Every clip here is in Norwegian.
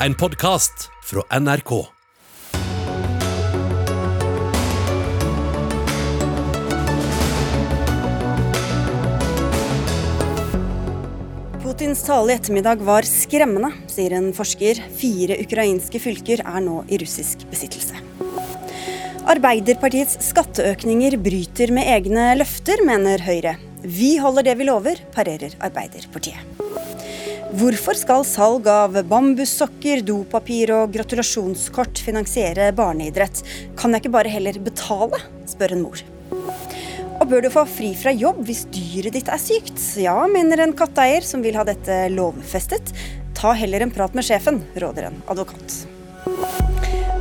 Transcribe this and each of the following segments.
en podkast fra NRK. Putins tale i ettermiddag var skremmende, sier en forsker. Fire ukrainske fylker er nå i russisk besittelse. Arbeiderpartiets skatteøkninger bryter med egne løfter, mener Høyre. Vi holder det vi lover, parerer Arbeiderpartiet. Hvorfor skal salg av bambussokker, dopapir og gratulasjonskort finansiere barneidrett? Kan jeg ikke bare heller betale, spør en mor. Og bør du få fri fra jobb hvis dyret ditt er sykt? Ja, mener en katteeier som vil ha dette lovfestet. Ta heller en prat med sjefen, råder en advokat.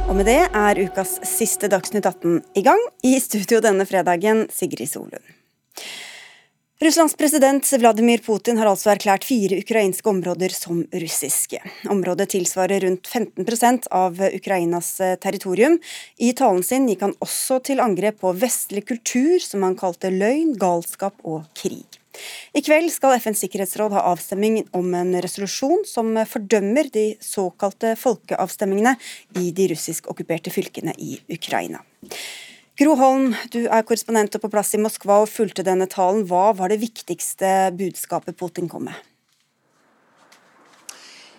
Og med det er ukas siste Dagsnytt 18 i gang. I studio denne fredagen, Sigrid Solund. Russlands president Vladimir Putin har altså erklært fire ukrainske områder som russiske. Området tilsvarer rundt 15% av Ukrainas eh, territorium. I talen sin gikk han også til angrep på vestlig kultur, som han kalte løgn, galskap og krig. I kveld skal FNs sikkerhetsråd ha avstemming om en resolusjon som fordømmer de såkalte folkeavstemningene i de russisk okkuperte fylkene i Ukraina. Gro Holm, du er korrespondent og på plass i Moskva og fulgte denne talen. Hva var det viktigste budskapet Putin kom med?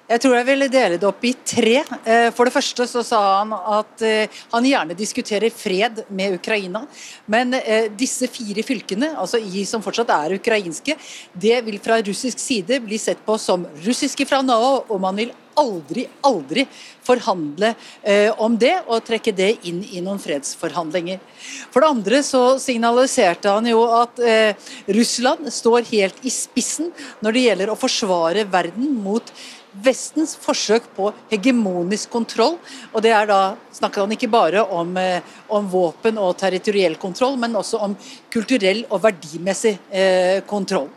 Jeg tror jeg ville dele det opp i tre. Eh, for det første så sa han at eh, han gjerne diskuterer fred med Ukraina. Men eh, disse fire fylkene, altså i som fortsatt er ukrainske, det vil fra russisk side bli sett på som russiske fra nå av, og man vil aldri, aldri forhandle eh, om det og trekke det inn i noen fredsforhandlinger. For det andre så signaliserte han jo at eh, Russland står helt i spissen når det gjelder å forsvare verden mot Vestens forsøk på hegemonisk kontroll. og det er da snakker han ikke bare om, eh, om våpen og territoriell kontroll, men også om kulturell og verdimessig eh, kontroll.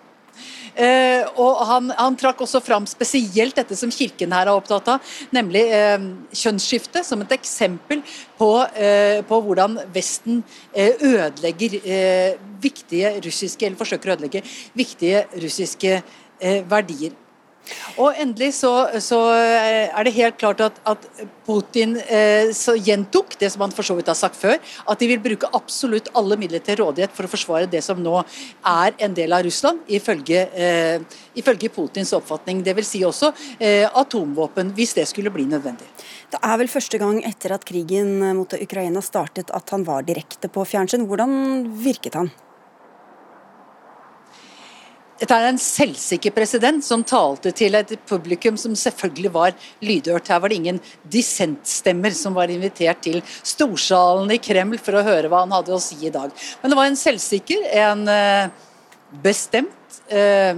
Eh, og han, han, trakk også fram spesielt dette som kirken her er opptatt av, nemlig eh, kjønnsskifte, som et eksempel på, eh, på hvordan Vesten ødelegger viktige russiske, eller forsøker å ødelegge viktige russiske verdier. Og endelig så, så, eh, er det helt klart at, at Putin eh, gjentok det som han for så vidt har sagt før, at de vil bruke absolutt alle midler til rådighet for å forsvare det som nå er en del av Russland, ifølge, eh, ifølge Putins oppfatning. Dvs. Si også eh, atomvåpen, hvis det skulle bli nødvendig. Det er vel første gang etter at krigen mot Ukraina startet at han var direkte på fjernsyn. Hvordan virket han? Dette er en selvsikker president som talte til et publikum som selvfølgelig var lydhørt. Her var det ingen dissentstemmer som var invitert til storsalen i Kreml for å høre hva han hadde å si i dag. Men det var en selvsikker, en eh, bestemt, eh,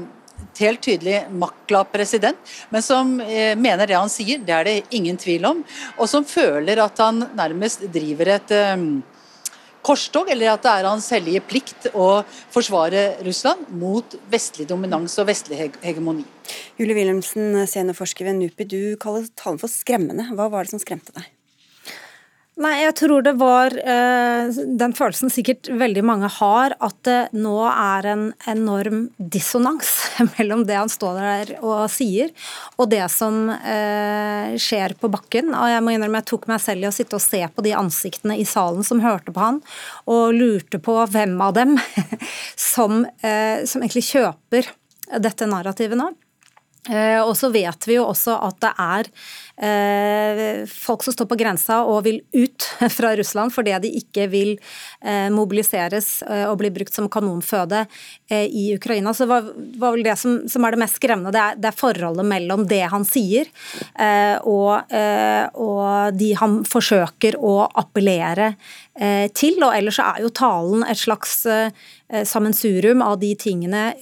helt tydelig maktglad president, men som eh, mener det han sier, det er det ingen tvil om, og som føler at han nærmest driver et korstog, eller at det er hans hellige plikt å forsvare Russland mot vestlig dominans og vestlig hegemoni. Julie Wilhelmsen, seniorforsker ved NUPI, du kaller talen for skremmende. Hva var det som skremte deg? Nei, jeg tror det var eh, den følelsen sikkert veldig mange har, at det nå er en enorm dissonans mellom det han står der og sier, og det som eh, skjer på bakken. Og jeg må innrømme jeg tok meg selv i å sitte og se på de ansiktene i salen som hørte på han, og lurte på hvem av dem som, eh, som egentlig kjøper dette narrativet nå. Eh, og så vet vi jo også at det er Eh, folk som står på grensa og vil ut fra Russland fordi de ikke vil eh, mobiliseres og bli brukt som kanonføde i Ukraina. Så hva var vel det som, er det mest skremmende, det er, det er, forholdet mellom det han sier og de han forsøker å appellere til. Og ellers er jo talen et slags sammensurium av de tingene,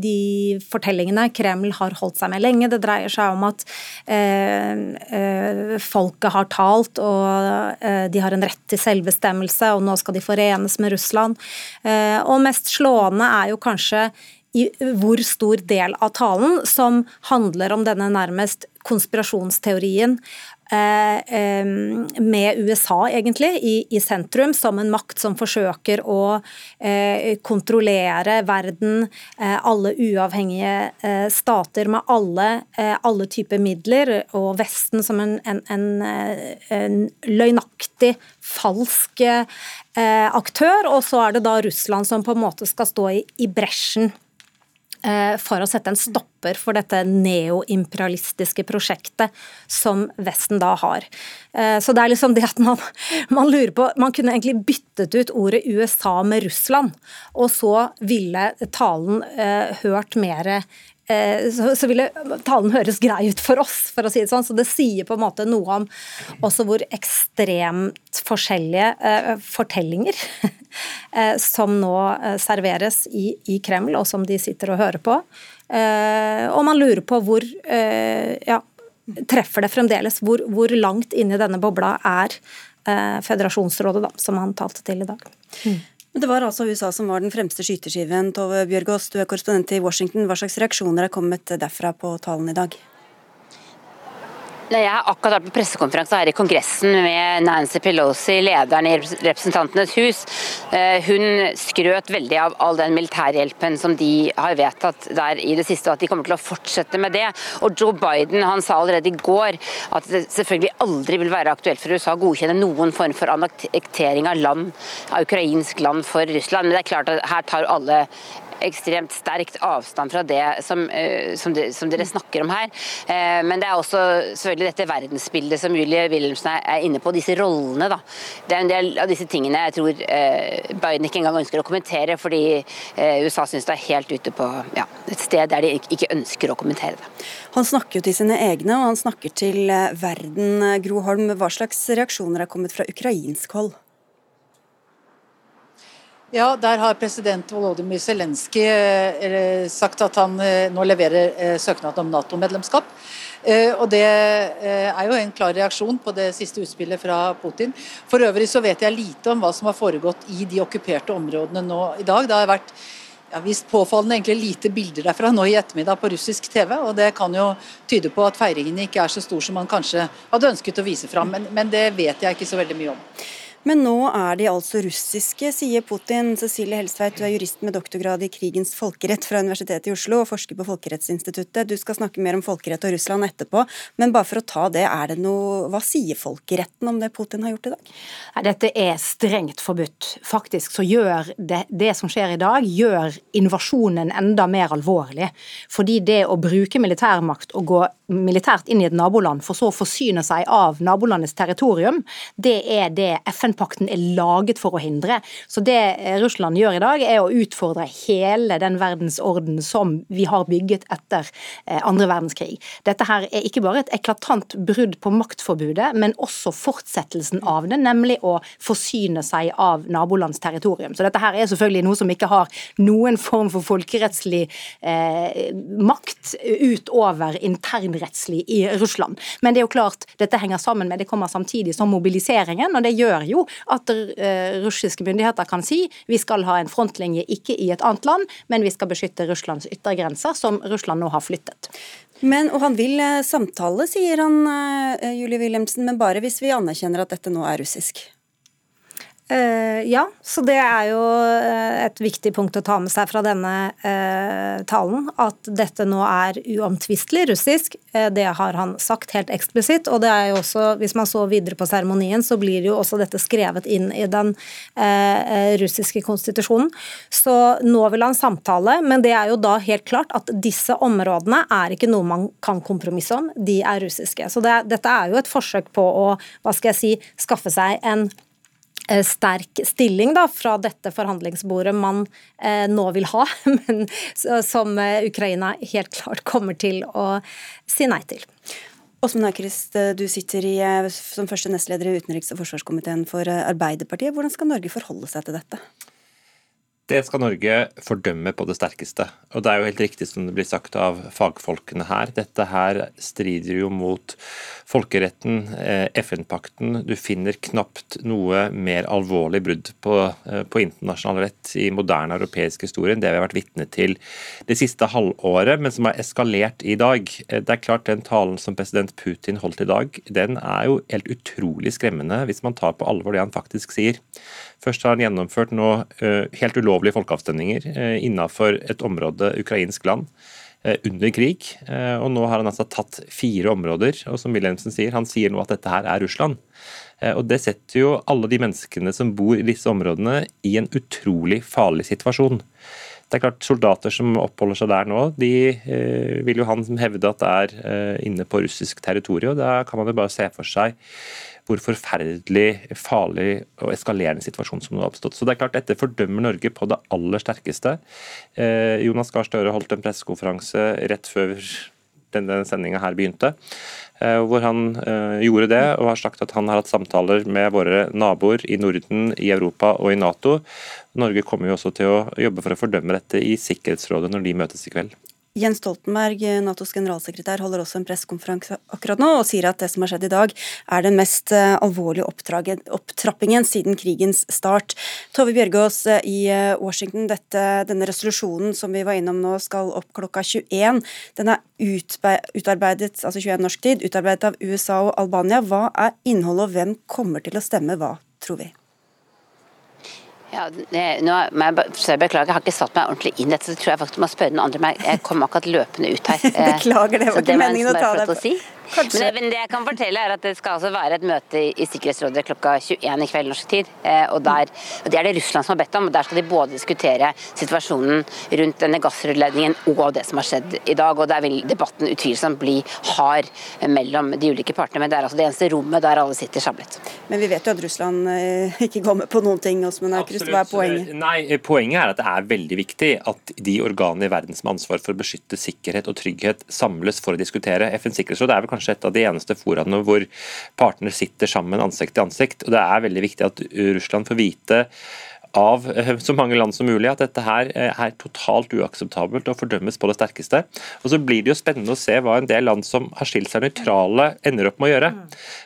de fortellingene Kreml har holdt seg med lenge. Det dreier seg om at Eh, folket har talt, og eh, de har en rett til selvbestemmelse, og nå skal de forenes med Russland. Eh, og mest slående er jo kanskje i hvor stor del av talen som handler om denne nærmest konspirasjonsteorien eh, eh, med USA, egentlig, i, i, sentrum, som en makt som forsøker å eh, kontrollere verden, eh, alle uavhengige eh, stater med alle, eh, alle, typer midler, og Vesten som en, en, en, en løgnaktig, falsk aktør. Og så er det da Russland som på en måte skal stå i, i bresjen Eh, for å sette en stopper for dette neoimperialistiske prosjektet som Vesten da har. Eh, så det er liksom det at man, man, lurer på Man kunne egentlig byttet ut ordet USA med Russland, og så ville talen eh, hørt mer Eh, så, så ville talen høres grei ut for oss, for å si det sånn. Så det sier på en måte noe om også hvor ekstremt forskjellige uh, fortellinger uh, som nå serveres i, Kreml, og som de sitter og hører på. og man lurer på hvor ja, treffer det fremdeles? Hvor, hvor langt inni denne bobla er Føderasjonsrådet, da, som han talte til i dag? Mm. Men Det var altså USA som var den fremste skyteskiven. Tove Bjørgaas, du er korrespondent i Washington. Hva slags reaksjoner er kommet derfra på talen i dag? Jeg har akkurat vært på pressekonferanse her i Kongressen med Nancy Pelosi, lederen i Representantenes hus. Eh, hun skrøt veldig av all den militærhjelpen som de har vedtatt der i det siste, og at de kommer til å fortsette med det. Og Joe Biden han sa allerede i går at det selvfølgelig aldri vil være aktuelt for USA å godkjenne noen form for annektering av land, av ukrainsk land for Russland. Men det er klart at her tar alle ekstremt sterkt avstand fra det som, eh, som, de, som, dere snakker om her. Eh, men det er også selvfølgelig dette verdensbildet som Julie Wilhelmsen er inne på, disse rollene. da. Det er en del av disse tingene jeg tror eh, Biden ikke engang ønsker å kommentere, fordi USA syns det er helt ute på ja, et sted der de ikke ønsker å kommentere det. Han snakker jo til sine egne, og han snakker til verden. Gro Holm, hva slags reaksjoner er kommet fra ukrainsk hold? Ja, Der har president Volodymyr Zelenskyj eh, sagt at han eh, nå leverer eh, søknad om Nato-medlemskap. Og Det er jo en klar reaksjon på det siste utspillet fra Putin. For øvrig så vet jeg lite om hva som har foregått i de okkuperte områdene nå i dag. Det har vært ja, vist påfallende egentlig lite bilder derfra nå i ettermiddag på russisk TV. og Det kan jo tyde på at feiringene ikke er så stor som man kanskje hadde ønsket å vise fram. Men, men det vet jeg ikke så veldig mye om. Men nå er de altså russiske, sier Putin. Cecilie Helstveit, du er jurist med doktorgrad i krigens folkerett fra Universitetet i Oslo og forsker på Folkerettsinstituttet. Du skal snakke mer om folkerett og Russland etterpå, men bare for å ta det, er det noe Hva sier folkeretten om det Putin har gjort i dag? Dette er strengt forbudt. Faktisk så gjør det, det som skjer i dag, gjør invasjonen enda mer alvorlig. Fordi det å bruke militærmakt og gå militært inn i et naboland, for så å forsyne seg av nabolandets territorium, det er det FN FN-pakten er laget for å hindre. Så det Russland gjør i dag, er å utfordre hele den verdensorden som vi har bygget etter eh, andre verdenskrig. Dette her er ikke bare et eklatant brudd på maktforbudet, men også fortsettelsen av det, nemlig å forsyne seg av nabolands territorium. Så dette her er selvfølgelig noe som ikke har noen form for folkerettslig eh, makt utover internrettslig i Russland. Men det er jo klart, dette henger sammen med, det kommer samtidig som mobiliseringen, og det gjør jo at uh, russiske myndigheter kan si vi skal ha en frontlinje ikke i et annet land, men vi skal beskytte Russlands yttergrenser, som Russland nå har flyttet. Men, og Han vil uh, samtale, sier han, uh, Julie Wilhelmsen, men bare hvis vi anerkjenner at dette nå er russisk? Uh, ja, så det er jo eh, et viktig punkt å ta med seg fra denne uh, talen. At dette nå er uomtvistelig russisk. Det har han sagt helt eksplisitt. Og det er jo også, hvis man så videre på seremonien, så blir jo også dette skrevet inn i den russiske konstitusjonen. Så nå vil han samtale, men det er jo da helt klart at disse områdene er ikke noe man kan kompromisse om. De er russiske. Så det, dette er jo et forsøk på å, hva skal jeg si, skaffe seg en Eh, sterk stilling da, fra dette forhandlingsbordet man eh, nå vil ha, men som eh, Ukraina helt klart kommer til å si nei til. Åsmund Aukrust, eh, du sitter i, som første nestleder i utenriks- og forsvarskomiteen for Arbeiderpartiet. Hvordan skal Norge forholde seg til dette? Det skal Norge fordømme på det sterkeste. Og det er jo helt riktig som det blir sagt av fagfolkene her. Dette her strider jo mot folkeretten, eh, FN-pakten. Du finner knapt noe mer alvorlig brudd på, eh, på, internasjonal rett i moderne europeisk historie enn det vi har vært vitne til det siste halvåret, men som har eskalert i dag. Eh, det er klart Den talen som president Putin holdt i dag, den er jo helt utrolig skremmende hvis man tar på alvor det han faktisk sier. Først har han gjennomført nå helt helt ulovlige folkeavstemninger eh, innenfor et område ukrainsk land eh, under krig. Og nå har han altså tatt fire områder, og som Wilhelmsen sier, han sier nå at dette her er Russland. Og Det setter jo alle de menneskene som bor i disse områdene i en utrolig farlig situasjon. Det er klart Soldater som oppholder seg der nå, de vil jo han hevde at det er inne på russisk territorium. Da kan man jo bare se for seg hvor forferdelig farlig og eskalerende situasjon som nå har oppstått. Så det er klart Dette fordømmer Norge på det aller sterkeste. Eh, Jonas Gahr Støre holdt en pressekonferanse rett før denne sendinga her begynte, eh, hvor han eh, gjorde det og har sagt at han har hatt samtaler med våre naboer i Norden, i Europa og i Nato. Norge kommer jo også til å jobbe for å fordømme dette i Sikkerhetsrådet når de møtes i kveld. Jens Stoltenberg, Natos generalsekretær, holder også en pressekonferanse akkurat nå og sier at det som har skjedd i dag, er den mest eh, alvorlige opptrappingen siden krigens start. Tove Bjørgaas eh, i eh, Washington, dette, denne resolusjonen som vi var innom nå, skal opp klokka 21. Den er utarbeidet, altså 21 norsk tid, utarbeidet av USA og Albania. Hva er innholdet, og hvem kommer til å stemme hva, tror vi? Ja, nå må jeg, så jeg beklager, jeg har ikke satt meg ordentlig inn dette, så tror jeg faktisk må spørre den andre. Jeg kom akkurat løpende ut her. beklager, det var ikke meningen å ta deg på. Si. Men, men, det jeg kan fortelle er at Det skal altså være et møte i Sikkerhetsrådet klokka 21 i kveld norsk tid. Eh, og, der, Det er det Russland som har bedt om. og Der skal de både diskutere situasjonen rundt denne gassrørledningen og det som har skjedd i dag. og Der vil debatten utvilsomt bli hard mellom de ulike partene. Men det er altså det eneste rommet der alle sitter samlet. Men vi vet jo at Russland eh, ikke går med på noen ting. Osman Aukrust. Hva er poenget? Nei, Poenget er at det er veldig viktig at de organene i verden som har ansvar for å beskytte sikkerhet og trygghet, samles for å diskutere. FNs sikkerhetsråd er vel kanskje et av de eneste foraene hvor partene sitter sammen ansikt til ansikt. og Det er veldig viktig at Russland får vite av eh, så mange land som mulig at dette her eh, er totalt uakseptabelt og fordømmes på det sterkeste. Og Så blir det jo spennende å se hva en del land som har skilt seg nøytrale, ender opp med å gjøre.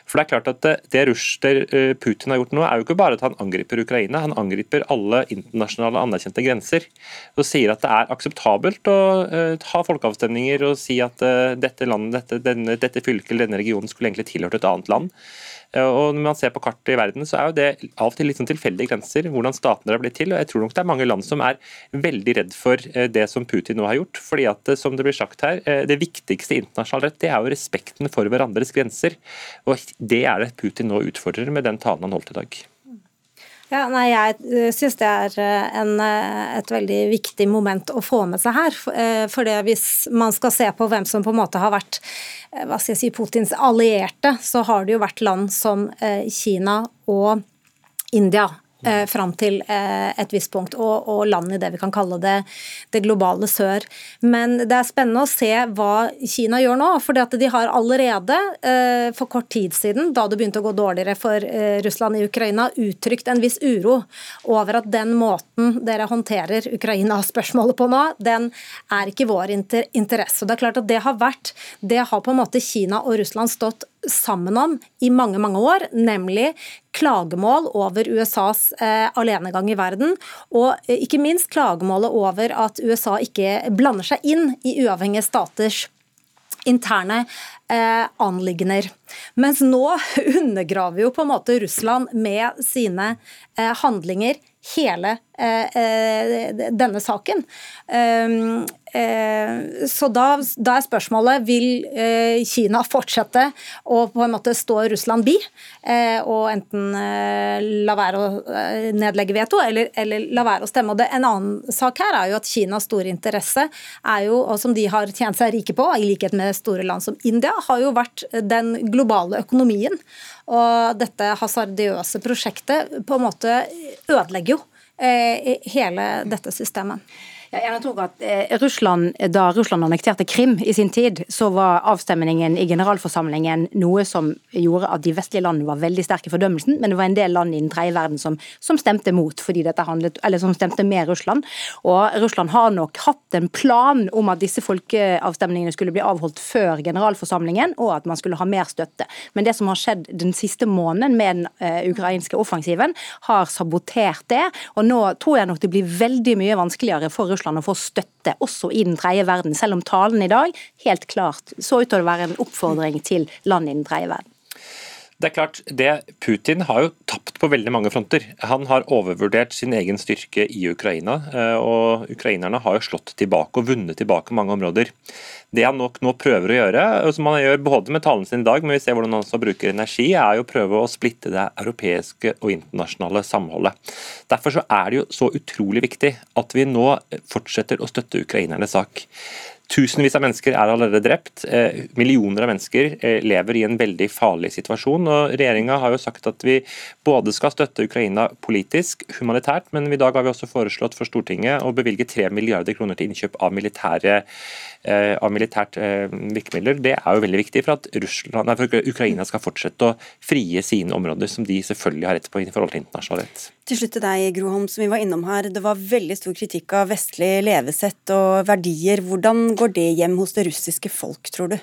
For Det er klart at det, det eh, Putin har gjort nå, er jo ikke bare at han angriper Ukraina, han angriper alle internasjonale anerkjente grenser. Og sier at det er akseptabelt å ha folkeavstemninger og si at dette landet, dette, denne, dette fylket eller denne regionen skulle egentlig tilhørt et annet land. Og Når man ser på kartet i verden, så er jo det av og til litt sånn tilfeldige grenser hvordan statene har blitt til. og Jeg tror nok det er mange land som er veldig redd for eh, det som Putin nå har gjort. fordi at, eh, som Det blir sagt her, eh, det viktigste internasjonal rett det er jo respekten for hverandres grenser. og Det er det Putin nå utfordrer med den talen han holdt i dag. Ja, nei, Jeg eh, syns det er eh, en, eh, et veldig viktig moment å få med seg her. For det hvis man skal se på hvem som på en måte har vært hva skal jeg si, Putins allierte, så har det jo vært land som Kina og India eh, fram til eh, et visst punkt, og, og, land i det vi kan kalle det, det globale sør. Men det er spennende å se hva Kina gjør nå. for de har allerede eh, for kort tid siden, da det begynte å gå dårligere for eh, Russland i Ukraina, uttrykt en viss uro over at den måten dere håndterer Ukraina-spørsmålet på nå, den er ikke vår inter interesse. Og det er klart at det har vært, det har på en måte Kina og Russland stått sammen om i mange mange år, nemlig klagemål over USAs eh, alenegang i verden, og eh, ikke minst klagemålet over at USA ikke blander seg inn i uavhengige staters interne eh, anliggender. Mens nå undergraver jo på en måte Russland med sine eh, handlinger hele eh, eh denne saken. Um, så da, da, er spørsmålet vil eh, Kina fortsette å på en måte stå Russland bi, eh, og enten la være å nedlegge veto eller, eller la være å stemme. Og det, en annen sak her er jo at Kinas store interesse, er jo, og som de har tjent seg rike på, i likhet med store land som India, har jo vært den globale økonomien. Og dette hasardiøse prosjektet på en måte ødelegger jo hele dette systemet. Jeg tror at eh, Russland, Da Russland annekterte Krim i sin tid, så var avstemningen i generalforsamlingen noe som gjorde at de vestlige landene var veldig sterke i fordømmelsen, men det var en del land i den tredje verden som, som stemte mot, fordi dette handlet, eller som stemte med Russland. Og Russland har nok hatt en plan om at disse folkeavstemningene skulle bli avholdt før generalforsamlingen, og at man skulle ha mer støtte. Men det som har skjedd den siste måneden med den uh, ukrainske offensiven, har sabotert det. Og nå tror jeg nok det blir veldig mye vanskeligere for Russland Russland å få støtte, også i den tredje verden, selv om talen i dag helt klart så ut til å være en oppfordring til land i den tredje verden. Det er klart, det, Putin har jo tapt på veldig mange fronter. Han har overvurdert sin egen styrke i Ukraina, eh, og ukrainerne har jo slått tilbake og vunnet tilbake mange områder. Det han nok nå prøver å gjøre, som han gjør både med talen sin i dag, men vi ser hvordan han også bruker energi, er jo å prøve å splitte det europeiske og internasjonale samholdet. Derfor så er det jo så utrolig viktig at vi nå fortsetter å støtte ukrainernes sak. Tusenvis av mennesker er allerede drept. Eh, millioner av mennesker eh, lever i en veldig farlig situasjon. og Regjeringa har jo sagt at vi både skal støtte Ukraina politisk, humanitært, men i dag har vi også foreslått for Stortinget å bevilge 3 milliarder kroner til innkjøp av militære Eh, av militært virkemidler, det er jo veldig viktig for at Russland, nei, for Ukraina skal fortsette å frie sine områder, som de selvfølgelig har rett på i forhold til internasjonal rett. Til slutt til deg, Groholm, som vi var innom her. Det var veldig stor kritikk av vestlig levesett og verdier. Hvordan går det hjem hos det russiske folk, tror du?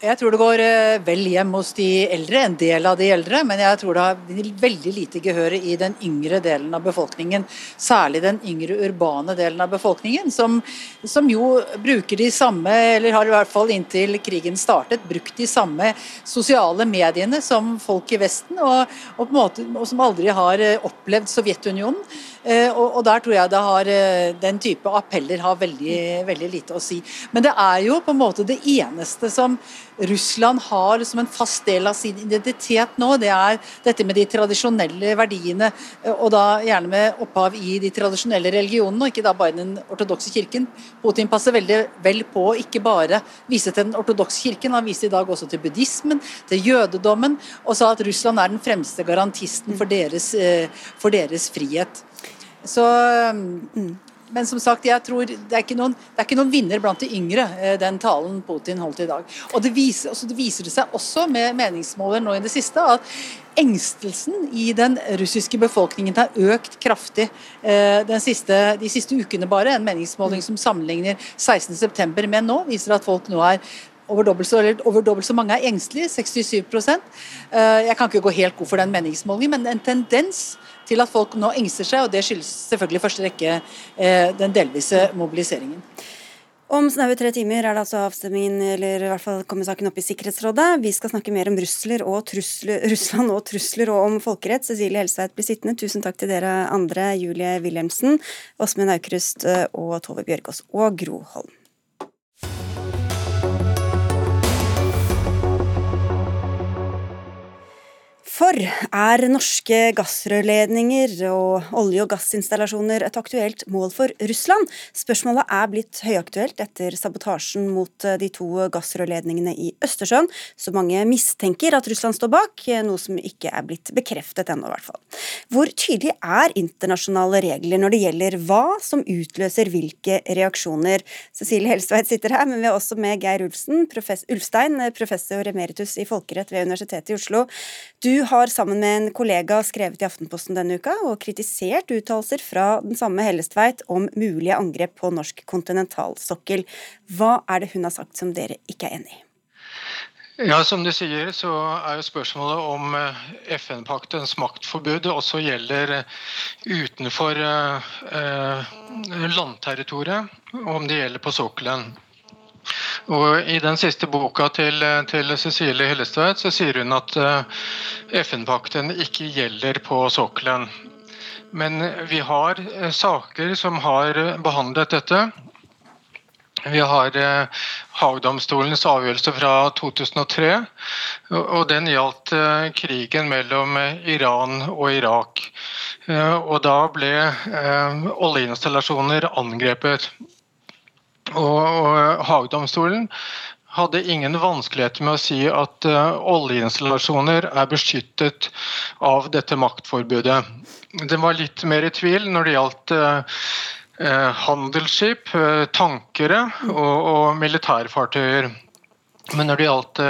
Jeg tror det går eh, vel hjem hos de eldre, en del av de eldre. Men jeg tror det har veldig lite gehør i den yngre delen av befolkningen. Særlig den yngre urbane delen av befolkningen, som, som, jo bruker de samme, eller har i hvert fall inntil krigen startet, brukt de samme sosiale mediene som folk i Vesten, og, og, måte, og som aldri har eh, opplevd Sovjetunionen. Eh, og, og, der tror jeg har, den type appeller har veldig, veldig lite å si. Men det er jo på en måte det eneste som Russland har som en fast del av sin identitet nå, det er dette med de tradisjonelle verdiene, eh, og da gjerne med opphav i de tradisjonelle religionene, og ikke da bare den ortodokse kirken. Putin passer veldig vel på å ikke bare vise til den ortodokse kirken, han viser i dag også til buddhismen, til jødedommen, og sa at Russland er den fremste garantisten for deres, eh, for deres frihet. Så mm, men som sagt, jeg tror det er ikke noen, det er ikke noen vinner blant de yngre, eh, den talen Putin holdt i dag. Og Det viser, det viser seg også med meningsmåler nå i det siste at engstelsen i den russiske befolkningen har økt kraftig eh, siste, de siste ukene bare. En meningsmåling som sammenligner 16.9 med nå, viser at folk nå er over dobbelt, så, over dobbelt så mange er engstelige, 67 eh, Jeg kan ikke gå helt god for den meningsmålingen, men en tendens til at folk nå engster seg, og det skyldes selvfølgelig i første rekke eh, den delvise mobiliseringen. Om snaue tre timer er det altså avstemmingen, eller i hvert fall kommer saken opp i Sikkerhetsrådet. Vi skal snakke mer om og trusler, Russland og trusler og om folkerett. Cecilie Helsveit blir sittende. Tusen takk til dere andre, Julie Wilhelmsen, Åsmund Aukrust eh, og Tove Bjørgaas og Gro Holm. For er norske gassrørledninger og olje- og gassinstallasjoner et aktuelt mål for Russland? Spørsmålet er blitt høyaktuelt etter sabotasjen mot eh, de to gassrørledningene i Østersjøen, så mange mistenker at Russland står bak, eh, noe som ikke er blitt bekreftet ennå, i hvert fall. Hvor tydelig er internasjonale regler når det gjelder hva som utløser hvilke reaksjoner? Cecilie Helstveit sitter her, men vi er også med Geir Ulfsen, professor, Ulfstein, professor emeritus i folkerett ved Universitetet i Oslo. Du har sammen med en kollega skrevet i Aftenposten denne uka og kritisert uttalelser fra den samme Hellestveit om mulige angrep på norsk kontinentalsokkel. Hva er det hun har sagt som dere ikke er enig i? Ja, Som du sier, så er jo spørsmålet om eh, FN-paktens maktforbud også gjelder eh, utenfor landterritoriet, og om det gjelder på sokkelen. Og I den siste boka til, til Cecilie Hillestveit så sier hun at uh, FN-pakten ikke gjelder på sokkelen. Men vi har uh, saker som har behandlet dette. Vi har uh, Haagdomstolens avgjørelse fra 2003. og Den gjaldt krigen mellom Iran og Irak. Og Da ble oljeinstallasjoner angrepet. Og, Haagdomstolen hadde ingen vanskeligheter med å si at uh, oljeinstallasjoner er beskyttet av dette maktforbudet. Den var litt mer i tvil når det gjaldt uh, uh, handelsskip, tankere og, og militærfartøyer. Men når det gjaldt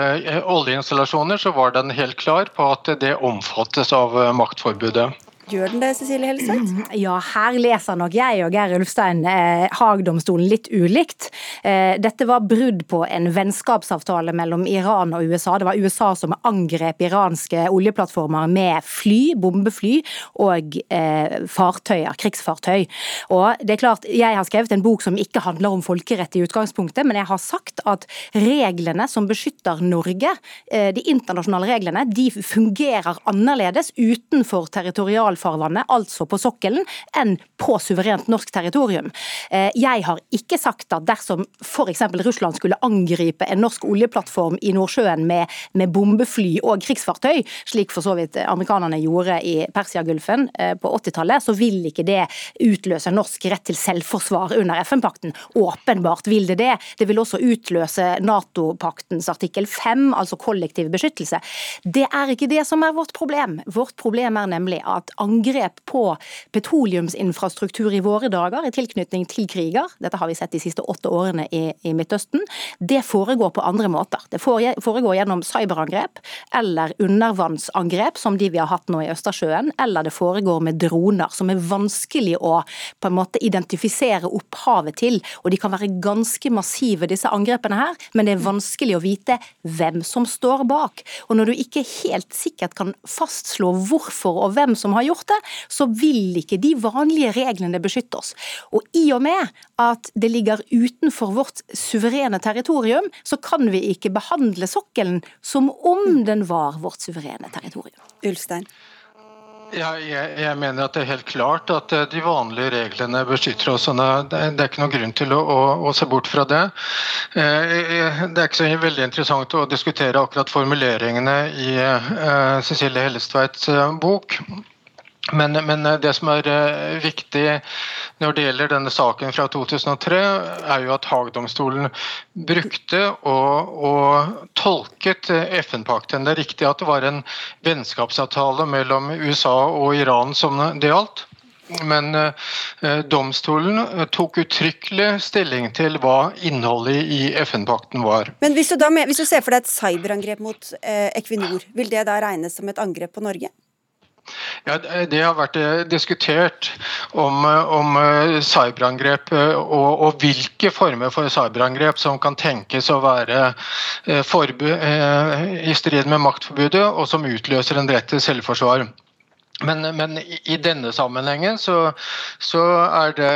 oljeinstallasjoner, så var den helt klar på at det omfattes av maktforbudet. Gjør den det, Cecilie Helseth? Ja, her leser nok jeg og Geir Ulfstein eh, Haag-domstolen litt ulikt. Eh, dette var brudd på en vennskapsavtale mellom Iran og USA. Det var USA som angrep iranske oljeplattformer med fly, bombefly og eh, fartøyer, krigsfartøy. Og det er klart, Jeg har skrevet en bok som ikke handler om folkerett i utgangspunktet, men jeg har sagt at reglene som beskytter Norge, eh, de internasjonale reglene, de fungerer annerledes utenfor territorial farvannet, altså på sokkelen, enn på suverent norsk territorium. Eh, jeg har ikke sagt at dersom f.eks. Russland skulle angripe en norsk oljeplattform i Nordsjøen med, med bombefly og krigsfartøy, slik for så vidt amerikanerne gjorde i Persiagulfen eh, på 80-tallet, så vil ikke det utløse norsk rett til selvforsvar under FN-pakten. Åpenbart vil det det. Det vil også utløse Nato-paktens artikkel 5, altså kollektiv beskyttelse. Det er ikke det som er vårt problem. Vårt problem er nemlig at angrep på petroleumsinfrastruktur i våre dager i tilknytning til kriger, dette har vi sett de siste åtte årene i, i Midtøsten, det foregår på andre måter. Det foregår gjennom cyberangrep eller undervannsangrep, som de vi har hatt nå i Østersjøen, eller det foregår med droner, som er vanskelig å på en måte identifisere opphavet til. Og de kan være ganske massive, disse angrepene her, men det er vanskelig å vite hvem som står bak. Og når du ikke helt sikkert kan fastslå hvorfor og hvem som har gjort gjort det, så vil ikke de vanlige reglene beskytte oss. Og i og med at det ligger utenfor vårt suverene territorium, så kan vi ikke behandle sokkelen som om den var vårt suverene territorium. Ulstein. Ja, jeg, jeg, mener at det er helt klart at eh, de vanlige reglene beskytter oss. Det er ikke noen grunn til å, å, å se bort fra det. Eh, det er ikke så veldig interessant å diskutere akkurat formuleringene i eh, Cecilie Hellestveits bok. Men, men, eh, det som er eh, viktig når det gjelder denne saken fra 2003, er jo at Haag-domstolen brukte og, og tolket FN-pakten. Det er riktig at det var en vennskapsavtale mellom USA og Iran som det gjaldt. Men eh, domstolen tok uttrykkelig stilling til hva innholdet i FN-pakten var. Men hvis du, da, hvis du, ser for deg et cyberangrep mot eh, Equinor, vil det da regnes som et angrep på Norge? Ja, Det har vært eh, diskutert om, eh, om eh, cyberangrep og, og, hvilke former for cyberangrep som kan tenkes å være i strid med maktforbudet og som utløser en rett til selvforsvar. Men, men, i denne sammenhengen så, så, er det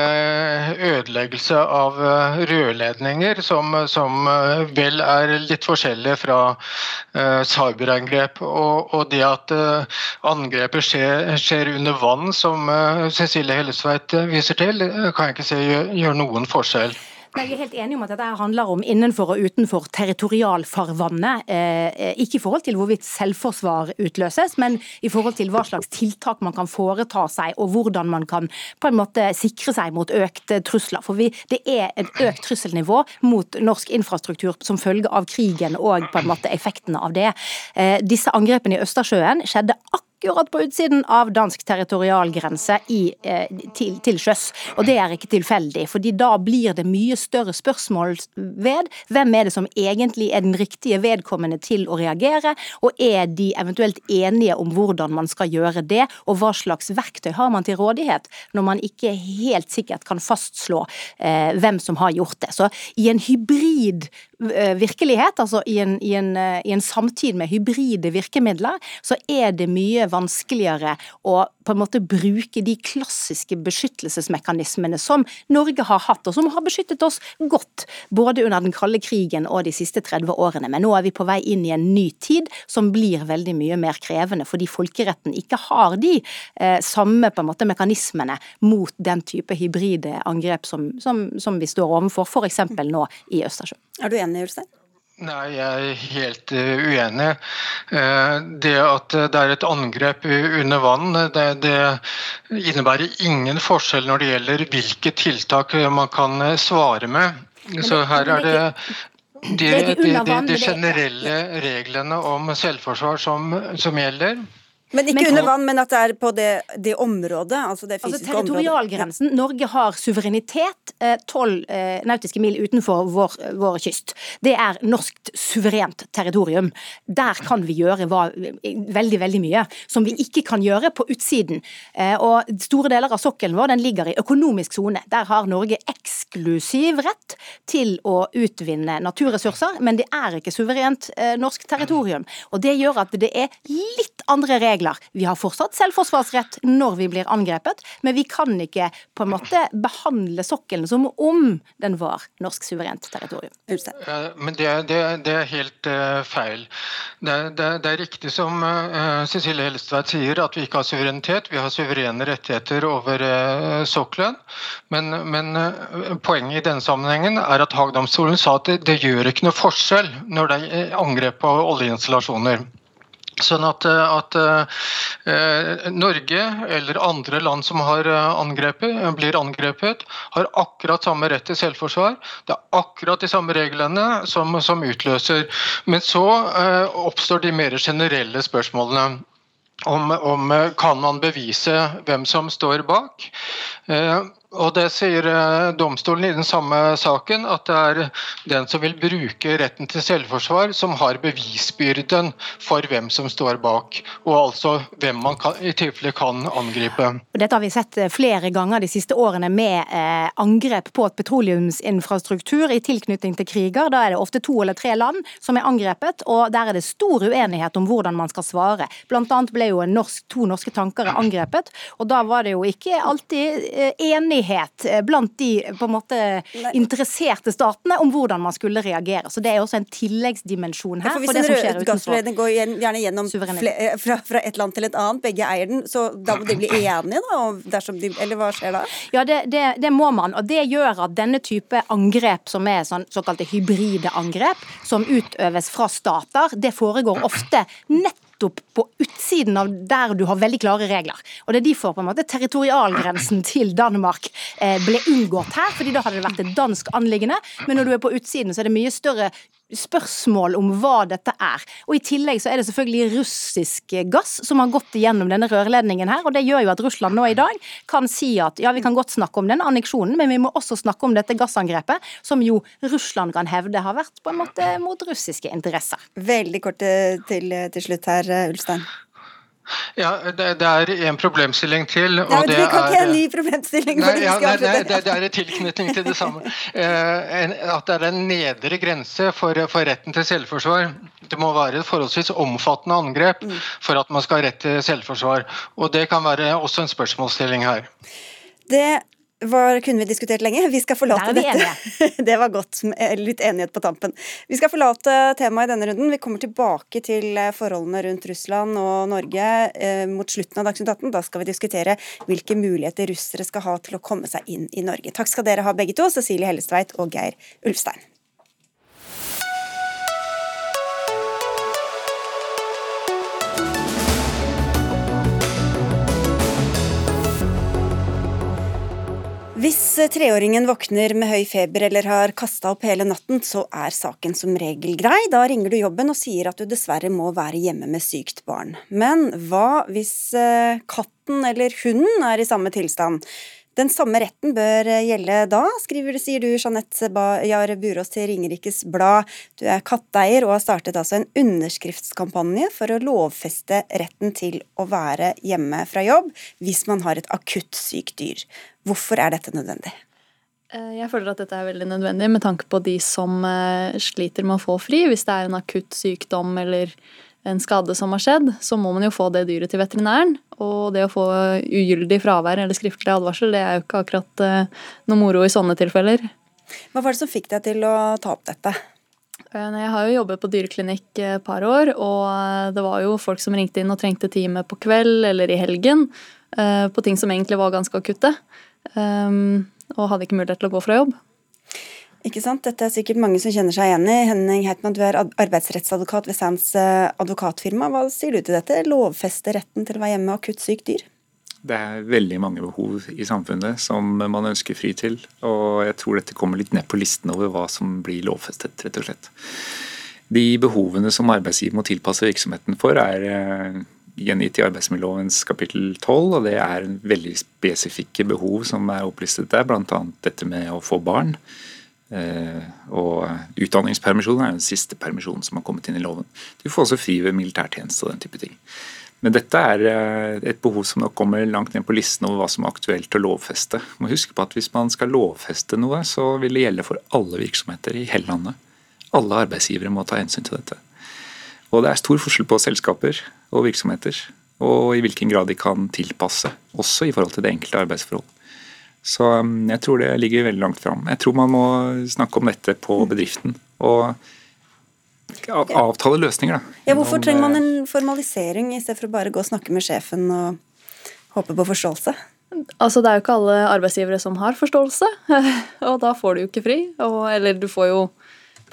ødeleggelse av eh, rørledninger som, som eh, vel er litt forskjellige fra uh, cyberangrep. Og, og, det at uh, angrepet skjer, skjer, under vann, som uh, Cecilie Hellesveit viser til, kan jeg ikke se gjør, gjør noen forskjell. Jeg er helt enig om at dette handler om innenfor og utenfor territorialfarvannet. Eh, ikke i forhold til hvorvidt selvforsvar utløses, men i forhold til hva slags tiltak man kan foreta seg, og hvordan man kan på en måte sikre seg mot økte trusler. For vi, det er et økt trusselnivå mot norsk infrastruktur som følge av krigen og på en måte effektene av det. Eh, disse angrepene i Østersjøen skjedde akkurat akkurat på utsiden av dansk territorialgrense i, eh, til, til sjøs. Og det er ikke tilfeldig, fordi da blir det mye større spørsmål ved hvem er det som egentlig er den riktige vedkommende til å reagere, og er de eventuelt enige om hvordan man skal gjøre det, og hva slags verktøy har man til rådighet når man ikke helt sikkert kan fastslå eh, hvem som har gjort det. Så i en hybrid virkelighet, altså i en, i, en, eh, i en, samtid med hybride virkemidler, så er det mye vanskeligere å på en måte bruke de klassiske beskyttelsesmekanismene som Norge har hatt, og som har beskyttet oss godt, både under den kalde krigen og de siste 30 årene. Men nå er vi på vei inn i en ny tid som blir veldig mye mer krevende, fordi folkeretten ikke har de eh, samme på en måte mekanismene mot den type hybride angrep som, som, som vi står overfor, f.eks. nå i Østersjøen. Er du enig, Ulstein? Nei, jeg er helt eh, uenig. Eh, det at det er et angrep under vann, det, det innebærer ingen forskjell når det gjelder hvilke tiltak man kan svare med. Så her er det de, de, de, de generelle reglene om selvforsvar som, som gjelder. Men ikke men, under vann, men at det er på det, det området? Altså det fysiske altså territorialgrensen. Ja. Norge har suverenitet eh, tolv eh, nautiske mil utenfor vår, vår, kyst. Det er norsk suverent territorium. Der kan vi gjøre hva, veldig, veldig mye som vi ikke kan gjøre på utsiden. Eh, og Store deler av sokkelen vår den ligger i økonomisk sone. Der har Norge eksklusiv rett til å utvinne naturressurser, men det er ikke suverent eh, norsk territorium. Og Det gjør at det er litt andre regler regler. Vi har fortsatt selvforsvarsrett når vi blir angrepet, men vi kan ikke på en måte behandle sokkelen som om den var norsk suverent territorium. Men det, det, det er helt uh, feil. Det, det, er riktig som uh, Cecilie Helstveit sier, at vi ikke har suverenitet. Vi har suverene rettigheter over uh, sokkelen. Men, men poenget i denne sammenhengen er at Haagdomstolen sa at det gjør ikke noe forskjell når det er angrep på oljeinstallasjoner. Sånn at, eh, at eh, Norge eller andre land som har eh, angrepet, blir angrepet, har akkurat samme rett til selvforsvar. Det er akkurat de samme reglene som, som utløser. Men så eh, oppstår de mer generelle spørsmålene. Om, om, kan man bevise hvem som står bak. Eh, og Det sier eh, domstolen i den samme saken, at det er den som vil bruke retten til selvforsvar, som har bevisbyrden for hvem som står bak, og altså hvem man kan, i tilfelle kan angripe. Dette har vi sett eh, flere ganger de siste årene med eh, angrep på et petroleumsinfrastruktur i tilknytning til kriger. Da er det ofte to eller tre land som er angrepet, og der er det stor uenighet om hvordan man skal svare. Blant annet ble jo norsk, to norske tankere angrepet, og da var det jo ikke alltid enighet enighet eh, blant de på en måte interesserte statene om hvordan man skulle reagere. Så Det er også en tilleggsdimensjon her. Ja, for hvis en rød gassledning går gjerne gjennom eh, fra, fra, et land til et annet, begge eier den, så da må de bli enige, da? De, eller hva skjer da? Ja, det, det, det, må man. Og det gjør at denne type angrep, som er sånn, såkalte hybride angrep, som utøves fra stater, det foregår ofte nettopp nettopp på utsiden av der du har veldig klare regler. Og Det er derfor på en måte territorialgrensen til Danmark eh, ble unngått her, fordi da hadde det vært et dansk anliggende. Men når du er på utsiden, så er det mye større spørsmål om hva dette er. Og I tillegg så er det selvfølgelig russisk gass som har gått gjennom denne rørledningen her. og Det gjør jo at Russland nå i dag kan si at ja, vi kan godt snakke om denne anneksjonen, men vi må også snakke om dette gassangrepet, som jo Russland kan hevde har vært på en måte mot russiske interesser. Veldig kort til, til slutt her, Ulstein. Ja, det, det, er en problemstilling til. og det er... Vi kan ikke ha en ny problemstilling. Nei, ja, nei, nei det, det, er en tilknytning til det samme. Eh, at det er en nedre grense for, for, retten til selvforsvar. Det må være et forholdsvis omfattende angrep mm. for at man skal ha rett til selvforsvar. Og Det kan være også en spørsmålsstilling her. Det var, kunne vi diskutert lenge. Vi skal forlate vi dette. det var godt. Litt enighet på tampen. Vi skal forlate temaet i denne runden. Vi kommer tilbake til eh, forholdene rundt Russland og Norge eh, mot slutten av Dagsnytt 18. Da skal vi diskutere hvilke muligheter russere skal ha til å komme seg inn i Norge. Takk skal dere ha begge to, Cecilie Hellestveit og Geir Ulfstein. Hvis treåringen våkner med høy feber eller har kasta opp hele natten, så er saken som regel grei. Da ringer du jobben og sier at du dessverre må være hjemme med sykt barn. Men hva hvis eh, katten eller hunden er i samme tilstand? Den samme retten bør gjelde da, skriver, sier du Jeanette Bajar Burås til Ringerikes Blad. Du er katteeier og har startet altså en underskriftskampanje for å lovfeste retten til å være hjemme fra jobb hvis man har et akutt sykt dyr. Hvorfor er dette nødvendig? Eh, jeg føler at dette er veldig nødvendig med tanke på de som eh, sliter med å få fri. Hvis det er en akutt sykdom eller en skade som har skjedd, så må man jo få det dyret til veterinæren. Og det å få ugyldig fravær eller skriftlig advarsel, det er jo ikke akkurat uh, noe moro i sånne tilfeller. Hva var det som fikk deg til å ta opp dette? Jeg har jo jobbet på dyreklinikk et par år, og det var jo folk som ringte inn og trengte time på kveld eller i helgen på ting som egentlig var ganske akutte. Um, og hadde ikke mulighet til å gå fra jobb. Ikke sant? Dette er sikkert mange som kjenner seg igjen i. Henning Heitmann, du er arbeidsrettsadvokat ved Sands eh, advokatfirma. Hva sier du til dette? Lovfeste retten til å være hjemme med akutt sykt dyr? Det er veldig mange behov i samfunnet som man ønsker fri til. Og jeg tror dette kommer litt ned på listen over hva som blir lovfestet, rett og slett. De behovene som arbeidsgiver må tilpasse virksomheten for, er eh, gjengitt i arbeidsmiljølovens kapittel 12, og det er veldig spesifikke behov som er opplistet der, bl.a. dette med å få barn. Eh, og utdanningspermisjon er den siste permisjonen som har kommet inn i loven. Du får også fri ved militærtjeneste og den type ting. Men dette er eh, et behov som nok kommer langt ned på listen over hva som er aktuelt å lovfeste. Må huske på at Hvis man skal lovfeste noe, så vil det gjelde for alle virksomheter i hele landet. Alle arbeidsgivere må ta hensyn til dette. Og Det er stor forskjell på selskaper og virksomheter, og i hvilken grad de kan tilpasse, også i forhold til det enkelte arbeidsforhold. Så um, jeg tror det ligger veldig langt fram. Jeg tror man må snakke om dette på mm. bedriften. og avtale løsninger. Da. Ja, hvorfor trenger man en formalisering i stedet for å bare gå og snakke med sjefen og håpe på forståelse? Altså, Det er jo ikke alle arbeidsgivere som har forståelse, og da får du jo ikke fri. Og, eller du får jo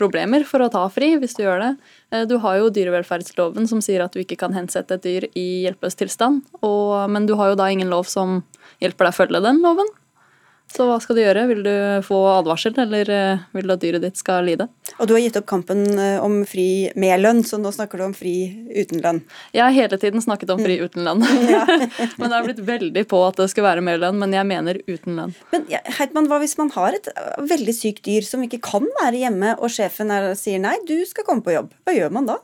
problemer for å ta fri hvis du gjør det. Eh, du har jo dyrevelferdsloven som sier at du ikke kan hensette et dyr i hjelpeløs tilstand, og, men du har jo da ingen lov som hjelper deg å følge den loven. Så hva skal du gjøre? Vil du få advarsel, eller eh, vil du at dyret ditt skal lide? Og du har gitt opp kampen eh, om fri med lønn, så nå snakker du om fri uten lønn? Jeg har hele tiden snakket om fri mm. uten lønn. men det har blitt veldig på at det skal være med lønn, men jeg mener uten lønn. Men Heitmann, hva hvis man har et eh, veldig sykt dyr som ikke kan være hjemme, og sjefen er, sier nei, du skal komme på jobb. Hva gjør man da?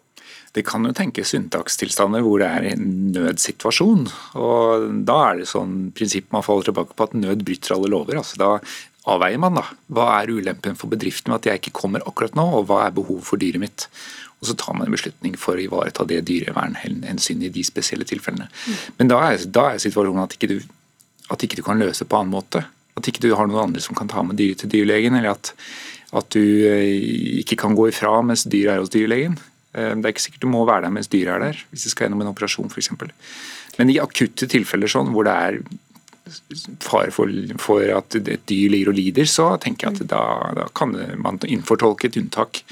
Det kan jo tenkes unntakstilstander hvor det er en nødsituasjon. og Da er det sånn prinsipp man faller tilbake på at nød bryter alle lover. altså Da avveier man da. Hva er ulempen for bedriften med at jeg ikke kommer akkurat nå, og hva er behovet for dyret mitt? Og så tar man en beslutning for å ivareta det dyrevernhensynet i de spesielle tilfellene. Men da er, da er situasjonen at ikke, du, at ikke du kan løse på annen måte. At ikke du har noen andre som kan ta med dyret til dyrlegen, eller at, at du eh, ikke kan gå ifra mens dyret er hos dyrlegen. Eh, det er ikke sikkert du må være der mens dyret er der, hvis det skal gjennom en operasjon f.eks. Men i akutte tilfeller sånn, hvor det er fare for, for, at et dyr ligger og lider, så tenker jeg at da, da kan man innfortolke et unntak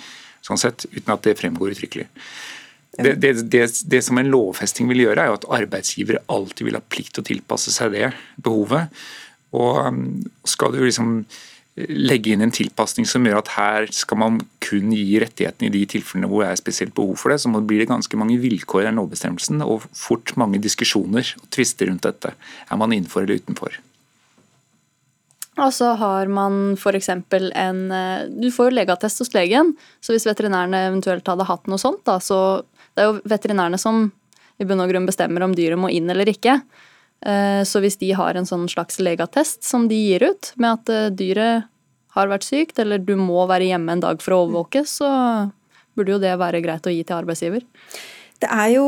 sånn sett, uten at det fremgår uttrykkelig. Det, det, det, det, som en lovfesting vil gjøre, er jo at arbeidsgivere alltid vil ha plikt til å tilpasse seg det behovet. Og um, skal du liksom legge inn en tilpasning som gjør at her skal man kun gi rettighetene i de tilfellene hvor det er spesielt behov for det, så blir det ganske mange vilkår i den lovbestemmelsen og fort mange diskusjoner og tvister rundt dette. Er man innenfor eller utenfor? Og så har man f.eks. en eh, Du får jo legeattest hos legen, så hvis veterinærene eventuelt hadde hatt noe sånt, da, så Det er jo veterinærene som i bunn og grunn bestemmer om dyret må inn eller ikke. Eh, så hvis de har en sånn slags legeattest som de gir ut, med at eh, dyret har vært sykt, eller du må være hjemme en dag for å overvåke, så burde jo det være greit å gi til arbeidsgiver. Det er jo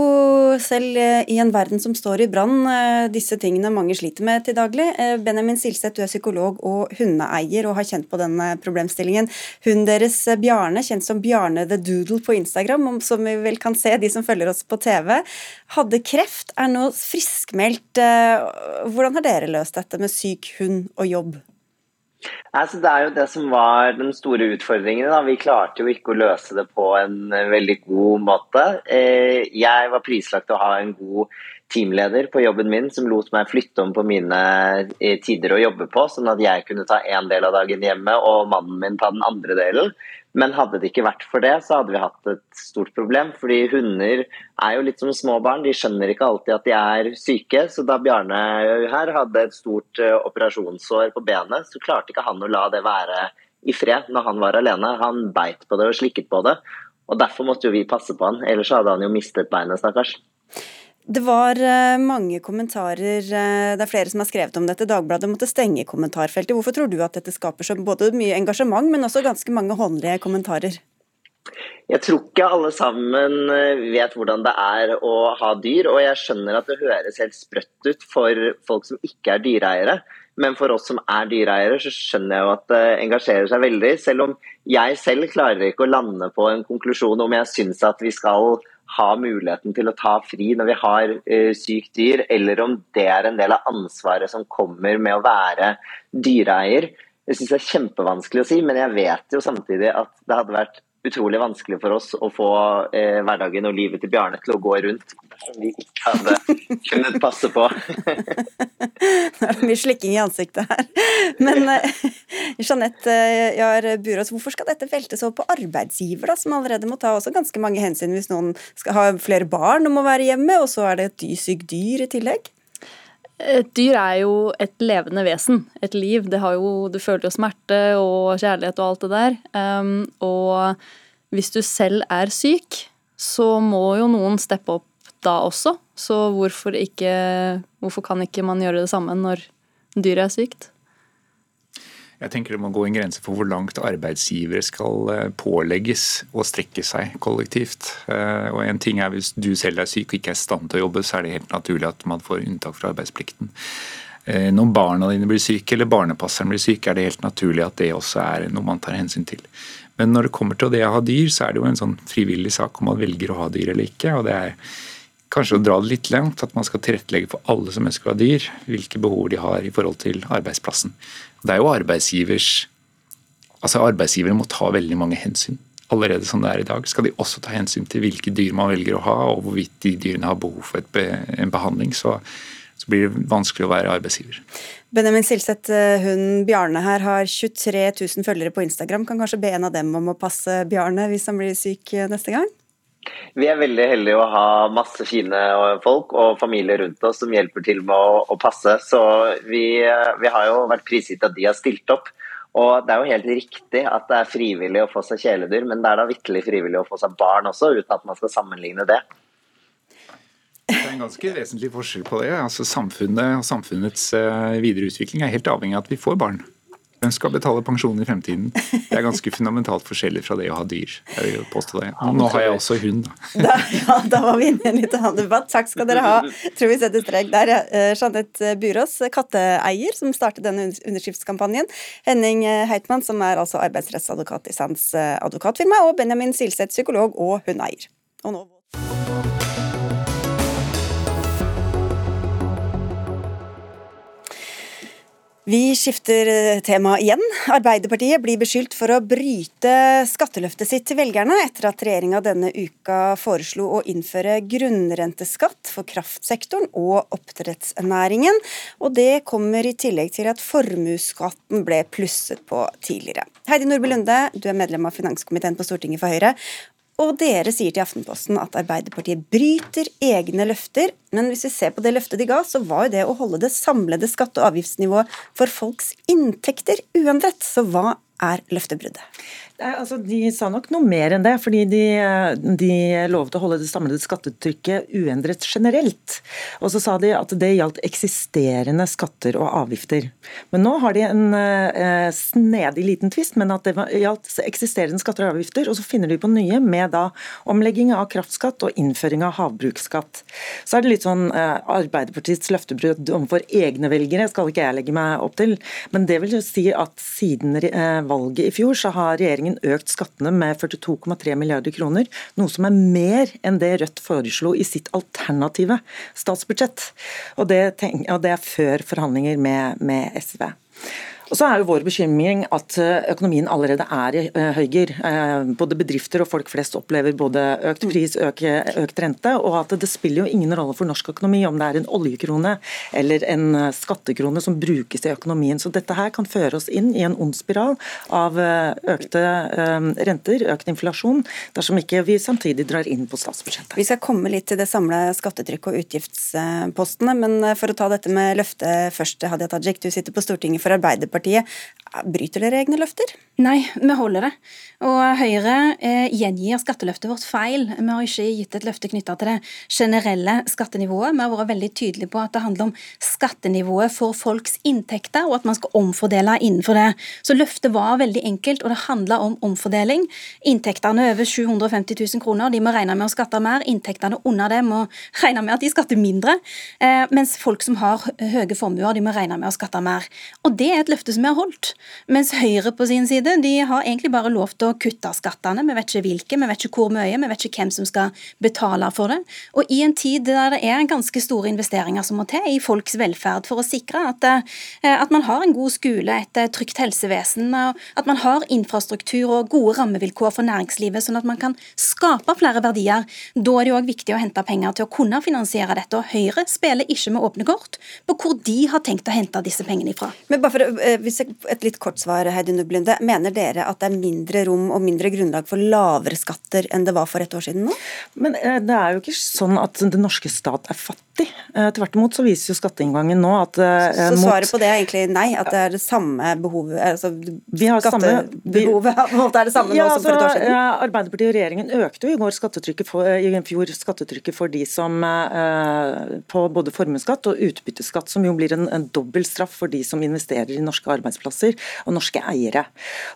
selv eh, i en verden som står i brann, disse tingene mange sliter med til daglig. Benjamin Silseth, du er psykolog og hundeeier og har kjent på denne problemstillingen. Hunden deres Bjarne, kjent som Bjarne the Doodle på Instagram, som vi vel kan se de som følger oss på TV, hadde kreft, er nå friskmeldt. Eh, hvordan har dere løst dette med syk hund og jobb? Altså, det er jo det som var den store utfordringen. Da. Vi klarte jo ikke å løse det på en eh, veldig god måte. Eh, jeg var prislagt å ha en god teamleder på jobben min som lot meg flytte om på mine tider å jobbe på, sånn at jeg kunne ta én del av dagen hjemme og mannen min ta den andre delen. Men hadde det ikke vært for det, så hadde vi hatt et stort problem. Fordi hunder er jo litt som små barn, de skjønner ikke alltid at de er syke. Så da Bjarne her hadde et stort eh, operasjonssår på benet, så klarte ikke han å la det være i fred når han var alene. Han beit på det og slikket på det. Og derfor måtte jo vi passe på han, ellers hadde han jo mistet beinet, stakkars. Det var eh, mange kommentarer, eh, det er flere som har skrevet om dette. Dagbladet måtte stenge kommentarfeltet. Hvorfor tror du at dette skaper så både mye engasjement, men også ganske mange håndlige kommentarer? Jeg tror ikke alle sammen eh, vet hvordan det er å ha dyr, og jeg skjønner at det høres helt sprøtt ut for folk som ikke er dyreeiere. Men for oss som er dyreeiere, så skjønner jeg jo at det engasjerer seg veldig. Selv om jeg selv klarer ikke å lande på en konklusjon om jeg syns at vi skal ha muligheten til å ta fri når vi har uh, sykt dyr, eller om det er en del av ansvaret som kommer med å være dyreeier. Jeg synes Det er kjempevanskelig å si, men jeg vet jo samtidig at det hadde vært utrolig vanskelig for oss å få eh, hverdagen og livet til Bjarne til å gå rundt som vi ikke hadde kunnet passe på. Nå er det mye slikking i ansiktet her. Men eh, Jeanette eh, Jahr Burås, hvorfor skal dette veltes over på arbeidsgiver, da, som allerede må ta også ganske mange hensyn hvis noen skal ha flere barn og må være hjemme, og så er det et sykt dyr i tillegg? Et dyr er jo et levende vesen, et liv. Det, jo, du føler jo smerte og kjærlighet og alt det der. Um, og hvis du selv er syk, så må jo noen steppe opp da også. Så hvorfor, ikke, hvorfor kan ikke man gjøre det samme når dyret er sykt? Jeg tenker Det må gå en grense for hvor langt arbeidsgivere skal eh, pålegges å strekke seg kollektivt. Eh, Og en ting er Hvis du selv er syk og ikke er i stand til å jobbe, så er det helt naturlig at man får unntak fra arbeidsplikten. Eh, når barna dine blir syke eller barnepasseren blir syk, er det helt naturlig at det også er noe man tar hensyn til. Men når det kommer til det å ha dyr, så er det jo en sånn frivillig sak om man velger å ha dyr eller ikke. og det er kanskje å dra det litt langt, at man skal tilrettelegge for alle som ønsker å ha dyr, hvilke behov de har i forhold til arbeidsplassen. Det er jo arbeidsgivers Altså Arbeidsgivere må ta veldig mange hensyn. Allerede som det er i dag, skal de også ta hensyn til hvilke dyr man velger å ha, og hvorvidt de dyrene har behov for be, en behandling. Så, så, blir det vanskelig å være arbeidsgiver. Benjamin Silseth, eh, hun Bjarne her har 23 000 følgere på Instagram. Kan kanskje be en av dem om å passe Bjarne hvis han blir syk eh, neste gang? Vi er veldig heldige å ha masse fine folk og familie rundt oss som hjelper til med å, å passe. Så vi, vi, har jo vært prisgitt at de har stilt opp. Og Det er jo helt riktig at det er frivillig å få seg kjæledyr, men det er da vitterlig frivillig å få seg barn også, uten at man skal sammenligne det. Det er en ganske vesentlig forskjell på det. Altså Samfunnet og samfunnets eh, videre utvikling er helt avhengig av at vi får barn. Hvem skal betale pensjon i fremtiden? Det er ganske fundamentalt forskjellig fra det å ha dyr. Jeg vil påstå det. Nå har jeg også hund. Da, ja, da var vi inne i en litt annen debatt. Takk skal dere ha. Tror vi setter strek der. Eh, Jeanette Burås, katteeier, som startet denne underskriftskampanjen. Henning Heitmann, som er altså arbeidsrettsadvokat i Sands eh, advokatfirma. Og Benjamin Silseth, psykolog og hundeeier. Og nå Vi skifter eh, tema igjen. Arbeiderpartiet blir beskyldt for å bryte skatteløftet sitt til velgerne, etter at regjeringa denne uka foreslo å innføre grunnrenteskatt for kraftsektoren og oppdrettsnæringen. Og det kommer i tillegg til at formuesskatten ble plusset på tidligere. Heidi Nordby Lunde, du er medlem av finanskomiteen på Stortinget for Høyre. Og dere sier til Aftenposten at Arbeiderpartiet bryter egne løfter. Men hvis vi ser på det løftet de ga, så var jo det å holde det samlede skatte- og avgiftsnivået for folks inntekter uendret. Så hva er løftebruddet? Altså, de sa nok noe mer enn det, fordi de, de, lovet å holde det samlede skattetrykket uendret generelt. Og så sa de at det gjaldt eksisterende skatter og avgifter. Men nå har de en eh, snedig liten tvist, men at det gjaldt eksisterende skatter og avgifter. Og så finner de på nye med da omlegging av kraftskatt og innføring av havbruksskatt. Så er det litt sånn eh, Arbeiderpartiets løftebrudd overfor egne velgere, skal ikke jeg legge meg opp til. Men det vil jo si at siden eh, valget i fjor, så har regjeringen regjeringen økt skattene med 42,3 milliarder kroner, noe som er mer enn det Rødt foreslo i sitt alternative statsbudsjett. Og det, og det er før forhandlinger med, med SV. Og så er jo vår bekymring at eh, økonomien allerede er i eh, høygir. Eh, både bedrifter og folk flest opplever både økt pris, øke, økt rente, og at det spiller jo ingen rolle for norsk økonomi om det er en oljekrone eller en skattekrone som brukes i økonomien. Så dette her kan føre oss inn i en ond spiral av økte renter, økt inflasjon, dersom ikke vi samtidig drar inn på statsbudsjettet. Vi skal komme litt til det samla skattetrykket og utgiftspostene, men for å ta dette med løftet først, Hadia Tajik, du sitter på Stortinget for Arbeiderpartiet. Arbeiderpartiet. Bryter dere egne løfter? Nei, vi holder det. Og Høyre eh, gjengir skatteløftet vårt feil. Vi har ikke gitt et løfte knytta til det generelle skattenivået. Vi har vært veldig tydelige på at det handler om skattenivået for folks inntekter, og at man skal omfordele innenfor det. Så løftet var veldig enkelt, og det handla om omfordeling. Inntektene over 750 000 kroner de må regne med å skatte mer. Inntektene under det må regne med at de skatter mindre. Eh, mens folk som har høye formuer, de må regne med å skatte mer. Og det er et løfte løfte som har holdt. Mens Høyre på sin side de har egentlig bare lovt å kutte skattene. Vi vet ikke hvilke, vi vet ikke hvor mye, vi vet ikke hvem som skal betale for det. Og i en tid der det er ganske store investeringer som må til i folks velferd for å sikre at, eh, at man har en god skole, et eh, trygt helsevesen, at man har infrastruktur og gode rammevilkår for næringslivet, sånn at man kan skape flere verdier. Da er det òg viktig å hente penger til å kunne finansiere dette. Og Høyre spiller ikke med åpne kort på hvor de har tenkt å hente disse pengene ifra. Men bare for eh, Et litt kort svar, Heidi Nublinde. Mener dere at det er mindre rom og mindre grunnlag for lavere skatter enn det var for et år siden nå? Men eh, det er jo ikke sånn at den norske stat er fattig. Eh, tvert imot så viser jo skatteinngangen nå at Så mot... svaret på det er egentlig nei? At det er det samme behovet altså, Skattebehovet samme, er det samme ja, nå som for et år siden? Ja, Arbeiderpartiet og regjeringen økte jo i går skattetrykket for, i fjor skattetrykket for de som på både formuesskatt og utbytteskatt, som jo blir en, en dobbel straff for de som investerer i norske arbeidsplasser og norske eiere.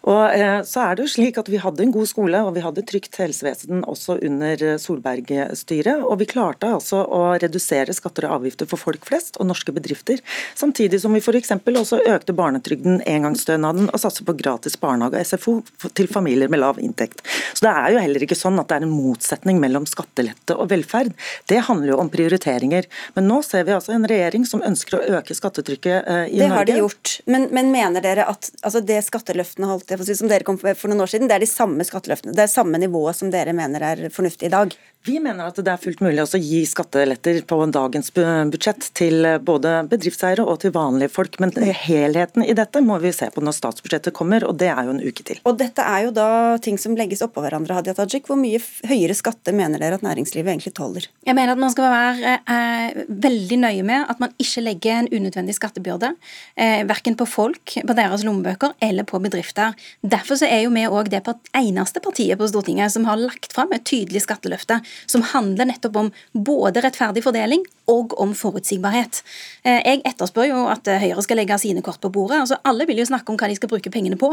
Og eh, så er det jo slik at Vi hadde en god skole og vi hadde trygt helsevesen også under Solberg-styret. Og vi klarte altså å redusere skatter og avgifter for folk flest og norske bedrifter. Samtidig som vi f.eks. også økte barnetrygden, engangsstønaden og satser på gratis barnehage og SFO til familier med lav inntekt. Så Det er jo heller ikke sånn at det er en motsetning mellom skattelette og velferd. Det handler jo om prioriteringer. Men nå ser vi altså en regjering som ønsker å øke skattetrykket eh, i det Norge. Det har de gjort. Men, men mener dere at altså det skatteløftene holdt, som dere kom for noen år siden, det er de samme skatteløftene? Det er samme nivået som dere mener er fornuftig i dag? Vi mener at det er fullt mulig å gi skatteletter på dagens budsjett til både bedriftseiere og til vanlige folk. Men helheten i dette må vi se på når statsbudsjettet kommer, og det er jo en uke til. Og dette er jo da ting som legges oppå hverandre, Hadia Tajik. Hvor mye høyere skatte mener dere at næringslivet egentlig tåler? Jeg mener at man skal være eh, veldig nøye med at man ikke legger en unødvendig skattebyrde. Eh, verken på folk, på deres lommebøker eller på bedrifter. Derfor så er jo vi òg det eneste partiet på Stortinget som har lagt fram et tydelig skatteløfte som handler nettopp om både rettferdig fordeling og om forutsigbarhet. Eh, jeg etterspør jo at Høyre skal legge sine kort på bordet. Altså, alle vil jo snakke om hva de skal bruke pengene på.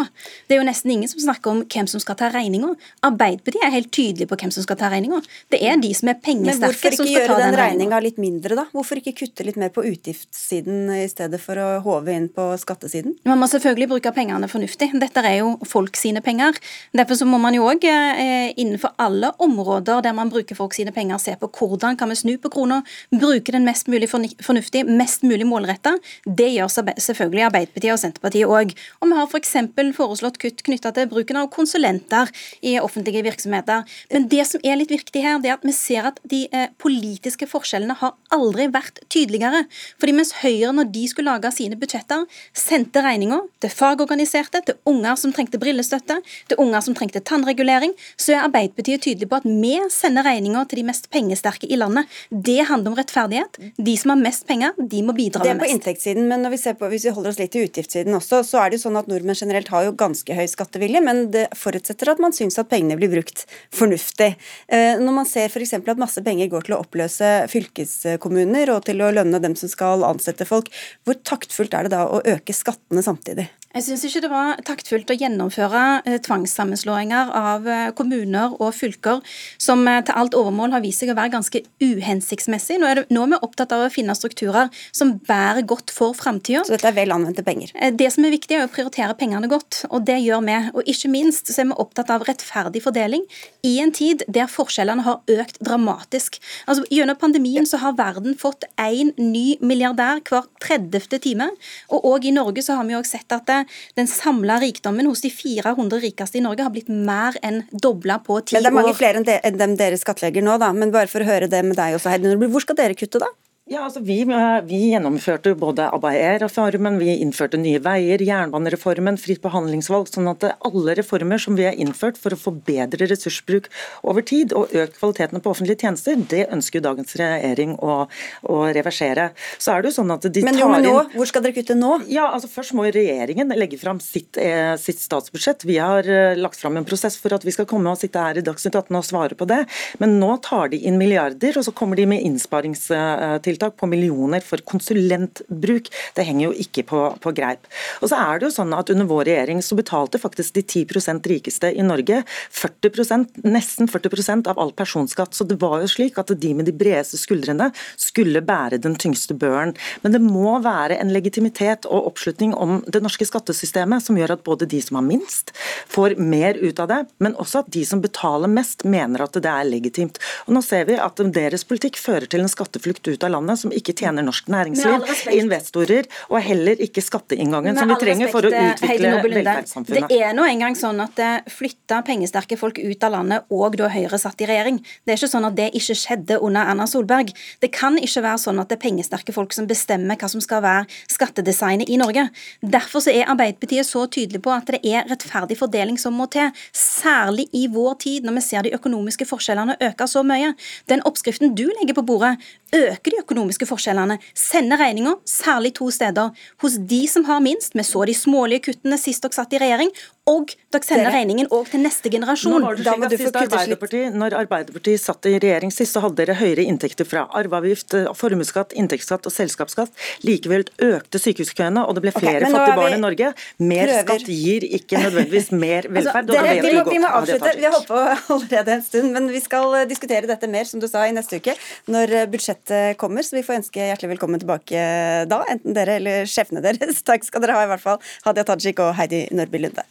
Det er jo nesten ingen som snakker om hvem som skal ta regninga. Arbeiderpartiet er helt tydelig på hvem som skal ta regninga. Det er de som er pengesterke som skal ta den regninga. Men hvorfor ikke gjøre den regninga litt mindre, da? Hvorfor ikke kutte litt mer på utgiftssiden i stedet for å håve inn på skattesiden? Man må selvfølgelig bruke pengene fornuftig. Dette er jo folk sine penger. Derfor så må man jo òg eh, innenfor alle områder der man bruker folk sine penger, se på hvordan kan vi snu på krona, bruke den mest mulig fornuftig, mest mulig målretta. Det gjør selvfølgelig Arbeiderpartiet og Senterpartiet òg. Og vi har f.eks. For foreslått kutt knytta til bruken av konsulenter i offentlige virksomheter. Men det som er litt viktig her, det er at vi ser at de eh, politiske forskjellene har aldri vært tydeligere. Fordi mens Høyre, når de skulle lage sine budsjetter, sendte regninga til fagorganiserte, til unger som trengte brillestøtte, til unger som trengte tannregulering, så er Arbeiderpartiet tydelig på at vi sender regninga til de mest pengesterke i landet. Det handler om rettferdighet. De som har mest penger, de må bidra med mest. Det er på inntektssiden, men vi på, hvis vi holder oss litt til utgiftssiden også, så er det jo sånn at nordmenn generelt har jo ganske høy skattevilje, men det forutsetter at man syns at pengene blir brukt fornuftig. Eh, når man ser f.eks. at masse penger går til å oppløse fylkeskommuner og til å lønne dem som skal ansette folk, hvor taktfullt er det da å øke skattene samtidig? Jeg syns ikke det var taktfullt å gjennomføre eh, tvangssammenslåinger av eh, kommuner og fylker som eh, til alt overmål har vist seg å være ganske uhensiktsmessig. Nå er, det, nå er vi opptatt av å finne strukturer som bærer godt for framtida. Så dette er vel anvendte penger? Det som er viktig, er å prioritere pengene godt, og det gjør vi. Og ikke minst så er vi opptatt av rettferdig fordeling i en tid der forskjellene har økt dramatisk. Altså, Gjennom pandemien så har verden fått én ny milliardær hver 30. time, og òg i Norge så har vi jo sett at den samla rikdommen hos de 400 rikeste i Norge har blitt mer enn dobla på ti år. Men Det er mange flere enn dem dere skattlegger nå, da. Men bare for å høre det med deg også, Heidi Hvor skal dere kutte, da? Ja, altså vi, eh, vi, gjennomførte både ABAE-reformen, vi innførte Nye veier, jernbanereformen, fritt behandlingsvalg. sånn at alle reformer som vi har innført for å få bedre ressursbruk over tid og økt kvaliteten på offentlige tjenester, det ønsker jo dagens regjering å, å reversere. Så er det jo sånn at de men, jo, men nå, inn... Hvor skal dere kutte nå? Ja, altså Først må regjeringen legge fram sitt, eh, sitt statsbudsjett. Vi har eh, lagt fram en prosess for at vi skal komme og sitte her i Dagsnytt 18 og svare på det. Men nå tar de inn milliarder, og så kommer de med innsparingstiltak enkelttiltak på millioner for konsulentbruk. Det henger jo ikke på, på greip. Og så er det jo sånn at Under vår regjering så betalte faktisk de 10% rikeste i Norge 40% nesten 40% av all personskatt. Så det var jo slik at de med de bredeste skuldrene skulle bære den tyngste børen. Men det må være en legitimitet og oppslutning om det norske skattesystemet som gjør at både de som har minst, får mer ut av det, men også at de som betaler mest, mener at det er legitimt. Og Nå ser vi at deres politikk fører til en skatteflukt ut av landet som ikke tjener norsk næringsliv, investorer og heller ikke skatteinngangen som vi trenger for å utvikle velferdssamfunnet. Det er nå engang sånn at det flytta pengesterke folk ut av landet og da Høyre satt i regjering. Det er ikke sånn at det ikke skjedde under Erna Solberg. Det kan ikke være sånn at det er pengesterke folk som bestemmer hva som skal være skattedesignet i Norge. Derfor så er Arbeiderpartiet så tydelig på at det er rettferdig fordeling som må til. Særlig i vår tid, når vi ser de økonomiske forskjellene øke så mye. Den oppskriften du legger på bordet, øker de økonomiske forskjellene. Sender regninga, særlig to steder, hos de som har minst. Vi så de smålige kuttene sist dere satt i regjering, og dere sender regningen òg til neste generasjon. Nå var det slik at sist Arbeiderpartiet, når Arbeiderpartiet satt i regjering sist, så hadde dere høyere inntekter fra arveavgift, formuesskatt, inntektsskatt og selskapsskatt. Likevel økte sykehuskøene, og det ble flere okay, fattige barn i Norge. Mer prøver. skatt gir ikke nødvendigvis mer altså, velferd. Altså, dere, vi, må, vi må avslutte. Vi har holdt på allerede en stund, men vi skal diskutere dette mer, som du sa, i neste uke, når budsjettet kommer. Så vi får ønske hjertelig velkommen tilbake da, enten dere eller sjefene deres. Takk skal dere ha, i hvert fall, Hadia Tajik og Heidi Nørby Lunde.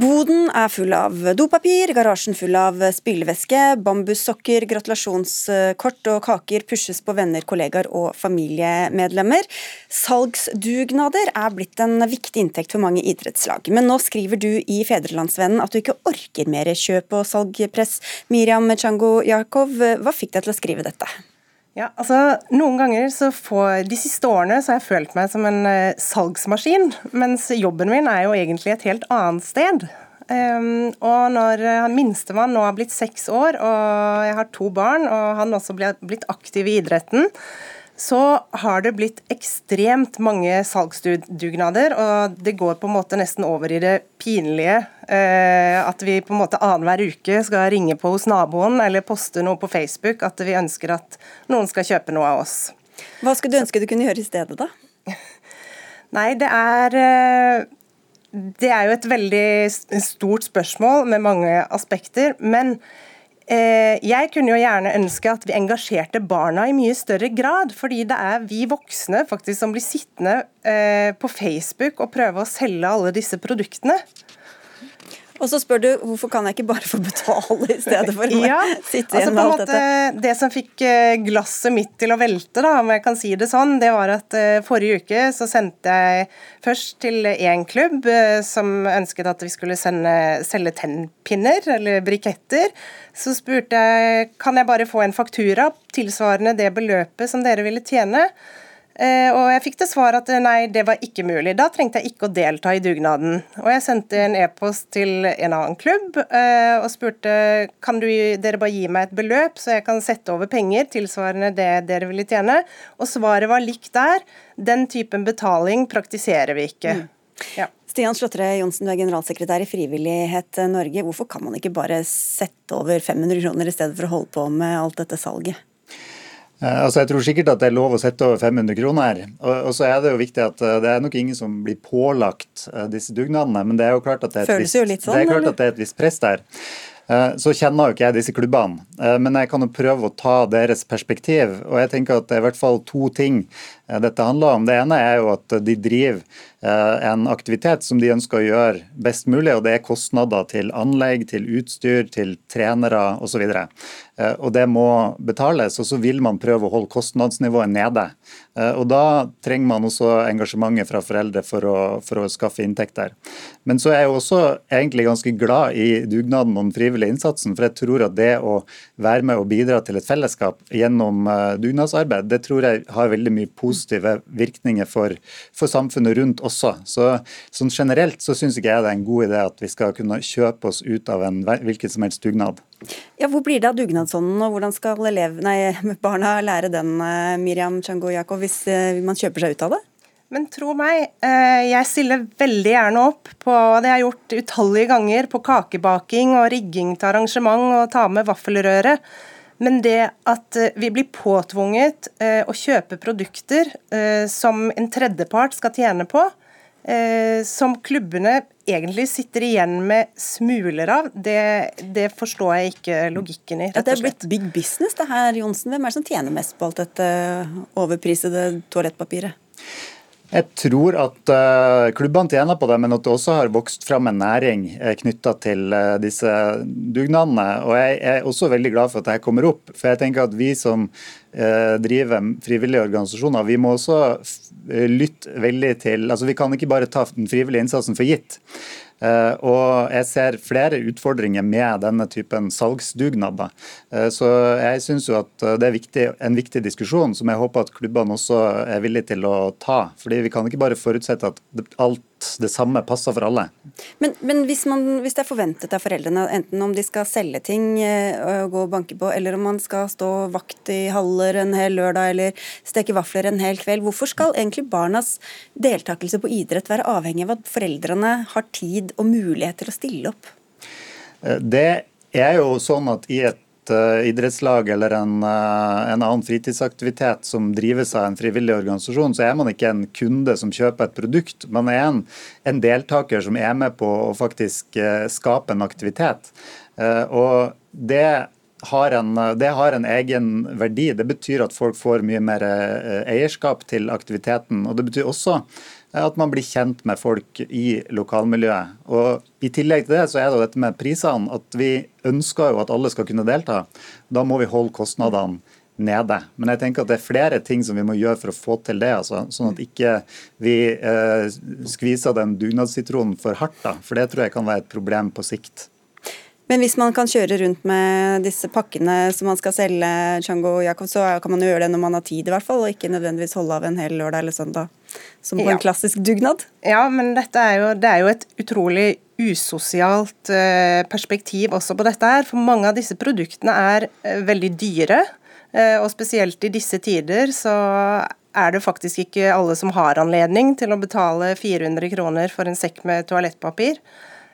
Boden er full av dopapir, garasjen full av spylevæske, bambussokker, gratulasjonskort og kaker pushes på venner, kollegaer og familiemedlemmer. Salgsdugnader er blitt en viktig inntekt for mange idrettslag. Men nå skriver du i Fedrelandsvennen at du ikke orker mer kjøp og salgpress. Miriam Chango Jakov, hva fikk deg til å skrive dette? Ja, altså Noen ganger så får, De siste årene så har jeg følt meg som en uh, salgsmaskin, mens jobben min er jo egentlig et helt annet sted. Um, og når uh, minstemann nå har blitt seks år, og jeg har to barn, og han også blitt aktiv i idretten, så har det blitt ekstremt mange salgsdugnader, og det går på en måte nesten over i det pinlige. Eh, at vi på en måte annenhver uke skal ringe på hos naboen eller poste noe på Facebook at vi ønsker at noen skal kjøpe noe av oss. Hva skulle du ønske du kunne gjøre i stedet, da? Nei, det er eh, Det er jo et veldig stort spørsmål med mange aspekter. men jeg kunne jo gjerne ønske at vi engasjerte barna i mye større grad. Fordi det er vi voksne faktisk som blir sittende eh, på Facebook og prøve å selge alle disse produktene. Og så spør du hvorfor kan jeg ikke bare få betale i stedet for å ja, sitte altså igjen med alt dette? Det som fikk eh, glasset mitt til å velte, da, om jeg kan si det sånn, det var at forrige uke så sendte jeg først til én klubb som ønsket at vi skulle sende, selge tennpinner, eller briketter. Så spurte jeg kan jeg bare få en faktura tilsvarende det beløpet som dere ville tjene. Eh, og jeg fikk til svar at eh, nei, det var ikke mulig. Da trengte jeg ikke å delta i dugnaden. Og jeg sendte en e-post til en annen klubb eh, og spurte kan du, dere bare gi meg et beløp så jeg kan sette over penger tilsvarende det dere ville tjene. Og svaret var likt der. Den typen betaling praktiserer vi ikke. Mm. Ja. Stian Slåttre Johnsen, du er generalsekretær i Frivillighet Norge. Hvorfor kan man ikke bare sette over 500 kroner i stedet for å holde på med alt dette salget? Eh, altså jeg tror sikkert at det er lov å sette over 500 kroner. Og, så er Det jo viktig at eh, det er nok ingen som blir pålagt eh, disse dugnadene. Men det er jo klart at det er et, visst, sånn, det det er et visst press der. Så kjenner jo ikke jeg disse klubbene, men jeg kan jo prøve å ta deres perspektiv. Og jeg tenker at det er i hvert fall to ting dette handler om. Det ene er jo at de driver Eh, en aktivitet som de ønsker å gjøre best mulig, og det er kostnader til anlegg, til utstyr, til trenere osv. Eh, og det må betales, og så vil man prøve å holde kostnadsnivået nede. Eh, og Da trenger man også engasjementet fra foreldre for å, for å skaffe inntekter. Men så er jeg også egentlig ganske glad i dugnaden og den frivillige innsatsen, for jeg tror at det å være med og bidra til et fellesskap gjennom dugnadsarbeid, det tror jeg har veldig mye positive virkninger for, for samfunnet rundt også. Så sånn generelt så syns ikke jeg det er en god idé at vi skal kunne kjøpe oss ut av en hvilken som helst dugnad. Ja, Hvor blir det av dugnadsånden, og hvordan skal elev, nei, barna lære den, eh, Miriam Chango Yakov, hvis eh, man kjøper seg ut av det? Men tro meg, eh, jeg stiller veldig gjerne opp på det jeg har gjort utallige ganger, på kakebaking og rigging til arrangement og ta med vaffelrøre. Men det at eh, vi blir påtvunget eh, å kjøpe produkter som en tredjepart skal tjene på, som klubbene egentlig sitter igjen med smuler av, det, det forstår jeg ikke logikken i. rett og slett. Det er blitt big business det her, Johnsen. Hvem er det som tjener mest på alt dette overprisede toalettpapiret? Jeg tror at uh, klubbene tjener på det, men at det også har vokst fram en næring eh, knytta til uh, disse dugnadene. Og jeg er også veldig glad for at dette kommer opp. For jeg tenker at vi som driver frivillige organisasjoner, vi må også lytte veldig til Altså vi kan ikke bare ta den frivillige innsatsen for gitt. Eh, og jeg ser flere utfordringer med denne typen salgsdugnader. Eh, så jeg syns jo at det er viktig, en viktig diskusjon som jeg håper at klubbene også er villige til å ta. Fordi vi kan ikke bare forutsette at alt det samme passer for alle. Men, men hvis, man, hvis, det er forventet av foreldrene, enten om de skal selge ting eh, og gå og banke på, eller om man skal stå vakt i haller en hel lørdag eller steke vafler en hel kveld, hvorfor skal egentlig barnas deltakelse på idrett være avhengig av at foreldrene har tid og mulighet til å stille opp? Eh, det er jo sånn at i et Eh, idrettslag eller en, eh, en, annen fritidsaktivitet som drives av en frivillig organisasjon, så er man ikke en kunde som kjøper et produkt. Man er en, en deltaker som er med på å faktisk eh, skape en aktivitet. Og det har, en, det har en egen verdi. Det betyr at folk får mye mer eierskap til aktiviteten. Og det betyr også at man blir kjent med folk i lokalmiljøet. Og I tillegg til det så er det jo dette med prisene. At vi ønsker jo at alle skal kunne delta. Da må vi holde kostnadene nede. Men jeg tenker at det er flere ting som vi må gjøre for å få til det. Altså, sånn at ikke vi eh, skviser den dugnadssitronen for hardt. Da, for det tror jeg kan være et problem på sikt. Men hvis man kan kjøre rundt med disse pakkene som man skal selge, Chango og Jakob, så kan man jo gjøre det når man har tid, i hvert fall, og ikke nødvendigvis holde av en hel lørdag eller søndag, som på ja. en klassisk dugnad? Ja, men dette er jo, det er jo et utrolig usosialt uh, perspektiv også på dette her. For mange av disse produktene er uh, veldig dyre. Uh, og spesielt i disse tider så er det faktisk ikke alle som har anledning til å betale 400 kroner for en sekk med toalettpapir.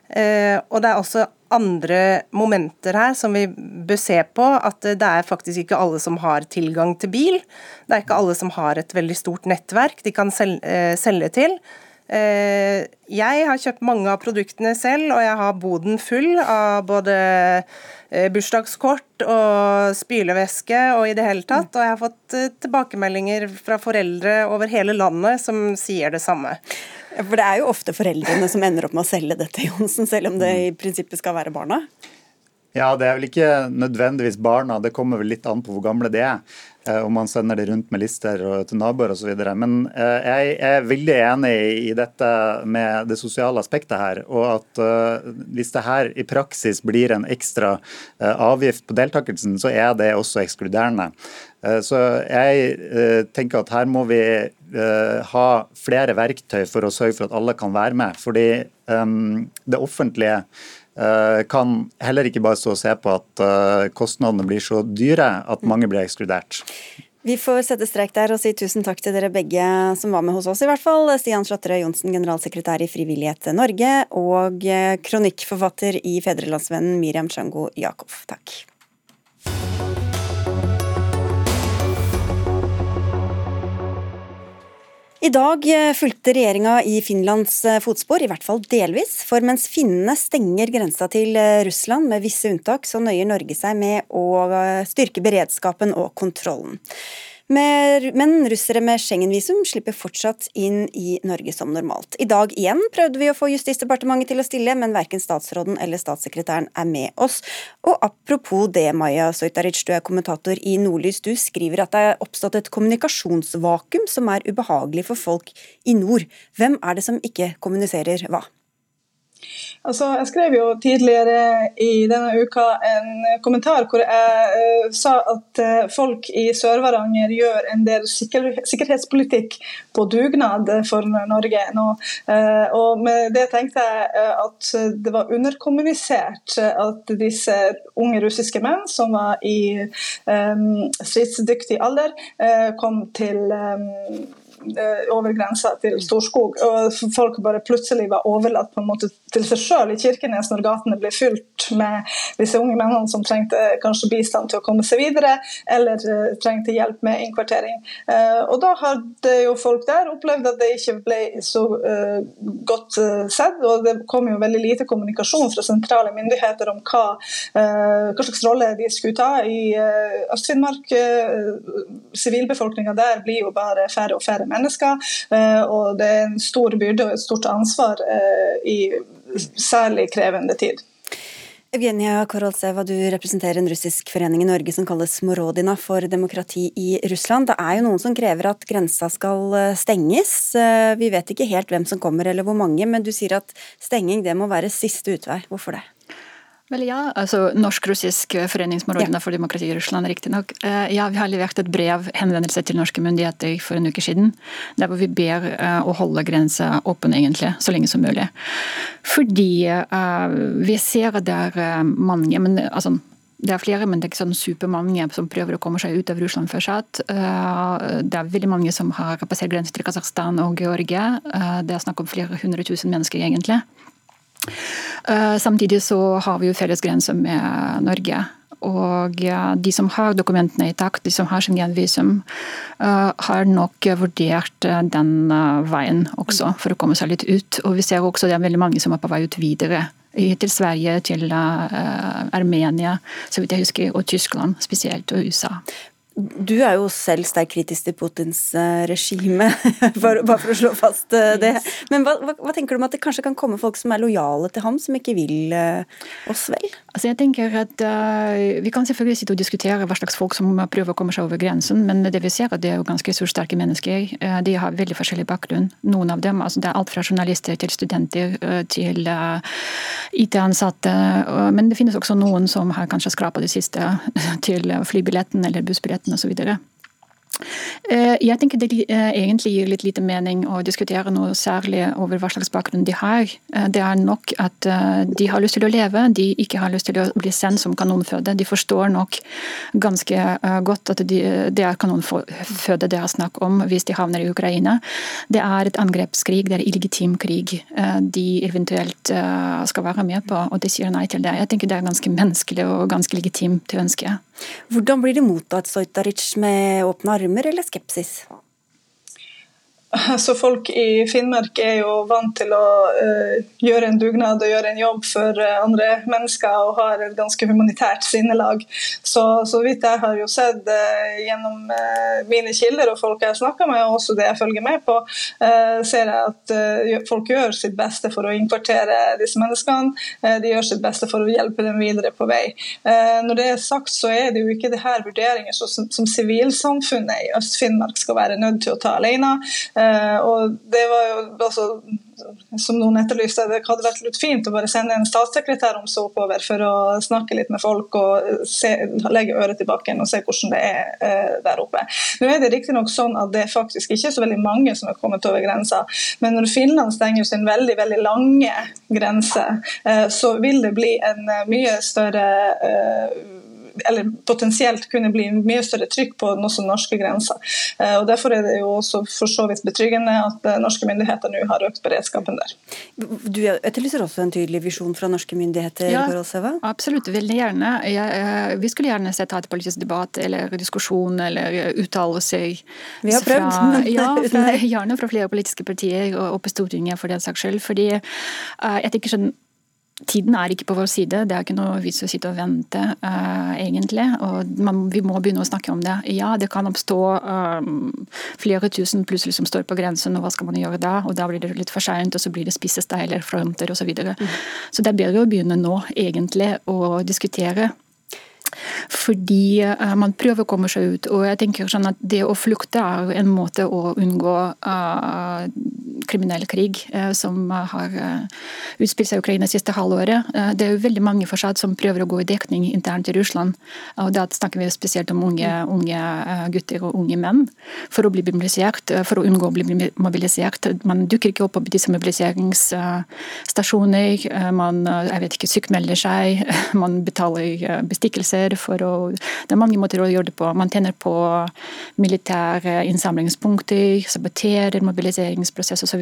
Og det er også andre momenter her som vi bør se på. At det er faktisk ikke alle som har tilgang til bil. Det er ikke alle som har et veldig stort nettverk de kan eh, selge til. Eh, jeg har kjøpt mange av produktene selv, og jeg har boden full av både eh, bursdagskort og spylevæske og i det hele tatt. Og jeg har fått tilbakemeldinger fra foreldre over hele landet som sier det samme. For det er jo ofte foreldrene som ender opp med å selge dette, Johnsen, selv om det i prinsippet skal være barna? Ja, det er vel ikke nødvendigvis barna, det kommer vel litt an på hvor gamle de er. Eh, om man sender det rundt med lister til naboer osv. Men eh, jeg er veldig enig i dette med det sosiale aspektet her. Og at eh, hvis det her i praksis blir en ekstra avgift på deltakelsen, så er det også ekskluderende. Så jeg tenker at her må vi ha flere verktøy for å sørge for at alle kan være med. Fordi det offentlige Eh, kan heller ikke bare stå og se på at eh, kostnadene blir så dyre at mange blir ekskludert. Vi får sette strek der og si tusen takk til dere begge som var med hos oss, i hvert fall. Stian Slatterøy Johnsen, generalsekretær i Frivillighet Norge, og eh, kronikkforfatter i Fedrelandsvennen Miriam Chango Jakov. Takk. I dag eh, fulgte regjeringa i Finlands eh, fotspor, i hvert fall delvis. For mens finnene stenger grensa til eh, Russland med visse unntak, så nøyer Norge seg med å styrke beredskapen og kontrollen. Men russere med Schengen-visum slipper fortsatt inn i Norge som normalt. I dag igjen prøvde vi å få Justisdepartementet til å stille, men verken statsråden eller statssekretæren er med oss. Og apropos det, Maja Sojtaric, du er kommentator i Nordlys. Du skriver at det er oppstått et kommunikasjonsvakuum som er ubehagelig for folk i nord. Hvem er det som ikke kommuniserer hva? Altså, jeg skrev jo tidligere i denne uka en kommentar hvor jeg uh, sa at uh, folk i Sør-Varanger gjør en del sikker sikkerhetspolitikk på dugnad for Norge nå. Uh, og med det tenkte jeg at det var underkommunisert at disse unge russiske menn som var i um, stridsdyktig alder, kom til um, over grensa til Storskog. og Folk bare plutselig var overlatt på en måte til seg sjøl i Kirkenes når gatene ble fylt med disse unge mennene som trengte kanskje bistand til å komme seg videre, eller trengte hjelp med innkvartering. Og Da hadde jo folk der opplevd at det ikke ble så godt sett, og det kom jo veldig lite kommunikasjon fra sentrale myndigheter om hva, hva slags rolle de skulle ta i Øst-Finnmark. Sivilbefolkninga der blir jo bare færre og færre mennesker, eh, og det er en stor byrde og et stort ansvar eh, i særlig krevende tid. Evgenia Korolseva, du representerer en russisk forening i Norge som kalles Morodina for demokrati i Russland. Det er jo noen som krever at grensa skal eh, stenges. Vi vet ikke helt hvem som kommer eller hvor mange, men du sier at stenging det må være siste utvei. Hvorfor det? Vel ja, altså Norsk-russisk foreningsområdene ja. for demokrati i Russland, riktignok. Eh, ja, vi har levert et brev, henvendelse til norske myndigheter for en uke siden, der hvor vi ber eh, å holde grensa åpen egentlig, så lenge som mulig. Fordi uh, vi ser at det er mange, men altså det er flere, men det er ikke sånn supermange som prøver å komme seg ut av Russland fortsatt. Det er veldig mange som har passert grensen til Kasakhstan og Georgia. Det er snakk om flere hundre tusen mennesker, egentlig. Eh, samtidig så har vi jo felles grense med Norge. Og de som har dokumentene i takt, de som har Schengen-visum, eh, har nok vurdert eh, den veien også, for å komme seg litt ut. Og vi ser også det er veldig mange som er på vei ut videre. Til Sverige, til Armenia, så vidt jeg husker, og Tyskland spesielt, og USA. Du er jo selv sterkt kritisk til Putins eh, regime, bare for å slå fast eh, det. Men hva, hva, tenker du om at det kanskje kan komme folk som er lojale til ham, som ikke vil eh, oss vel? Altså jeg tenker at uh, Vi kan selvfølgelig sitte og diskutere hva slags folk som prøver å komme seg over grensen, men det vi ser at det er jo ganske ressurssterke mennesker. Uh, de har veldig forskjellig bakgrunn. Noen av dem, altså Det er alt fra journalister til studenter uh, til IT-ansatte. men det finnes også noen som har kanskje skrapa det siste til flybilletten eller bussbilletten. Eh, jeg tenker det eh, egentlig gir litt lite mening å diskutere noe særlig over hva slags bakgrunn de har. Eh, det er nok at de har lyst til å leve, de ikke har lyst til å bli sendt som kanonføde. De forstår nok ganske godt at de, det er kanonføde det er snakk om hvis de havner i Ukraina. Det er et angrepskrig, det er illegitim krig de eventuelt skal være med på, og de sier nei til det. Jeg tenker det er ganske menneskelig og ganske legitimt ønske. Hvordan blir det mottatt, Sojtaric, med åpne armer eller skepsis? Så folk i Finnmark er jo vant til å uh, gjøre en dugnad og gjøre en jobb for uh, andre mennesker og har et ganske humanitært sinnelag. Så, så vidt jeg har jo sett uh, gjennom mine kilder og folk jeg har snakka med, og også det jeg følger med på, ser jeg at folk gjør sitt beste for å innkvartere disse menneskene. de gjør sitt beste for å hjelpe dem videre på vei. når det er sagt, så er det jo ikke det her vurderinger som sivilsamfunnet i Øst-Finnmark skal være nødt til å ta alene. Eh, og det var jo også, som noen etterlyste, det hadde vært litt fint å bare sende en statssekretær om så oppover for å snakke litt med folk og se, legge øret tilbake bakken og se hvordan det er eh, der oppe. Nå er det riktignok sånn at det er faktisk ikke så veldig mange som er kommet over grensa, men når Finland stenger sin veldig veldig lange grense, eh, så vil det bli en mye større eller potensielt kunne bli mye større trykk på også norske grenser. Eh, og Derfor er det jo også for så vidt betryggende at eh, norske myndigheter nå har økt beredskapen der. Du etterlyser også en tydelig visjon fra norske myndigheter? Ja, absolutt. Veldig gjerne. Jeg, eh, vi skulle gjerne sett et politisk debatt eller diskusjon eller uttalelser. Vi har prøvd. Fra, ja, fra, gjerne fra flere politiske partier og, og på Stortinget for den saks skyld. fordi uh, jeg tenker sånn Tiden er ikke på vår side, det er ikke noe vits å sitte og vente, uh, egentlig. Og man, vi må begynne å snakke om det. Ja, det kan oppstå um, flere tusen plutselig som står på grensen, og hva skal man gjøre da? Og da blir det litt for seint, og så blir det spisesteiler, fronter osv. Så, videre. mm. så det er bedre å begynne nå, egentlig, å diskutere fordi uh, man prøver å komme seg ut. Og jeg tenker sånn at det å flukte er en måte å unngå uh, kriminell krig som har utspilt seg i Ukraina siste halvåret. Det er jo veldig mange fortsatt som prøver å gå i dekning internt i Russland. og Da snakker vi spesielt om unge, unge gutter og unge menn. For å bli mobilisert, for å unngå å bli mobilisert. Man dukker ikke opp på disse mobiliseringsstasjoner. Man jeg vet ikke, sykmelder seg, man betaler bestikkelser for å Det er mange måter å gjøre det på. Man tjener på militære innsamlingspunkter, saboterer mobiliseringsprosess osv.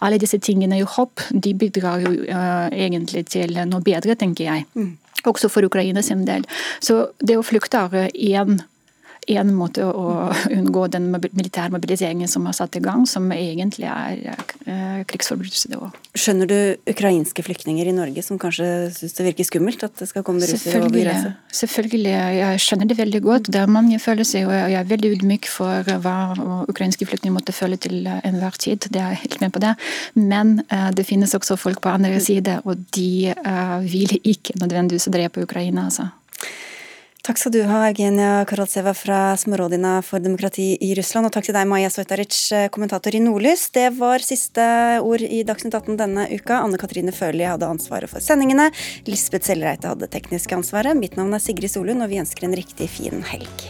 Alle disse tingene i hopp de bidrar jo uh, egentlig til noe bedre, tenker jeg. Mm. Også for Ukraina sin del. Så det å flykte er én en måte å unngå den militære mobiliseringen som er satt i gang, som egentlig er eh, krigsforbrytelse. Skjønner du ukrainske flyktninger i Norge som kanskje syns det virker skummelt at det skal komme russere over grensa? Selvfølgelig, jeg skjønner det veldig godt. Det er mange følelser, og jeg er veldig ydmyk for hva ukrainske flyktninger måtte føle til enhver tid. Det er helt med på det. Men uh, det finnes også folk på andre side, og de vil ikke nødvendigvis drepe Ukraina. altså. Takk skal du ha, Eugenia Karolseva fra Smorodina for demokrati i Russland. Og takk til deg, Maja Svetaric, kommentator i Nordlys. Det var siste ord i Dagsnytt 18 denne uka. Anne Katrine Førli hadde ansvaret for sendingene. Lisbeth Sellreite hadde tekniske ansvaret. Mitt navn er Sigrid Solund, og vi ønsker en riktig fin helg.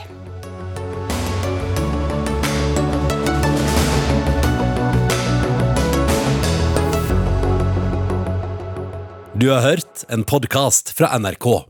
Du har hørt en podkast fra NRK.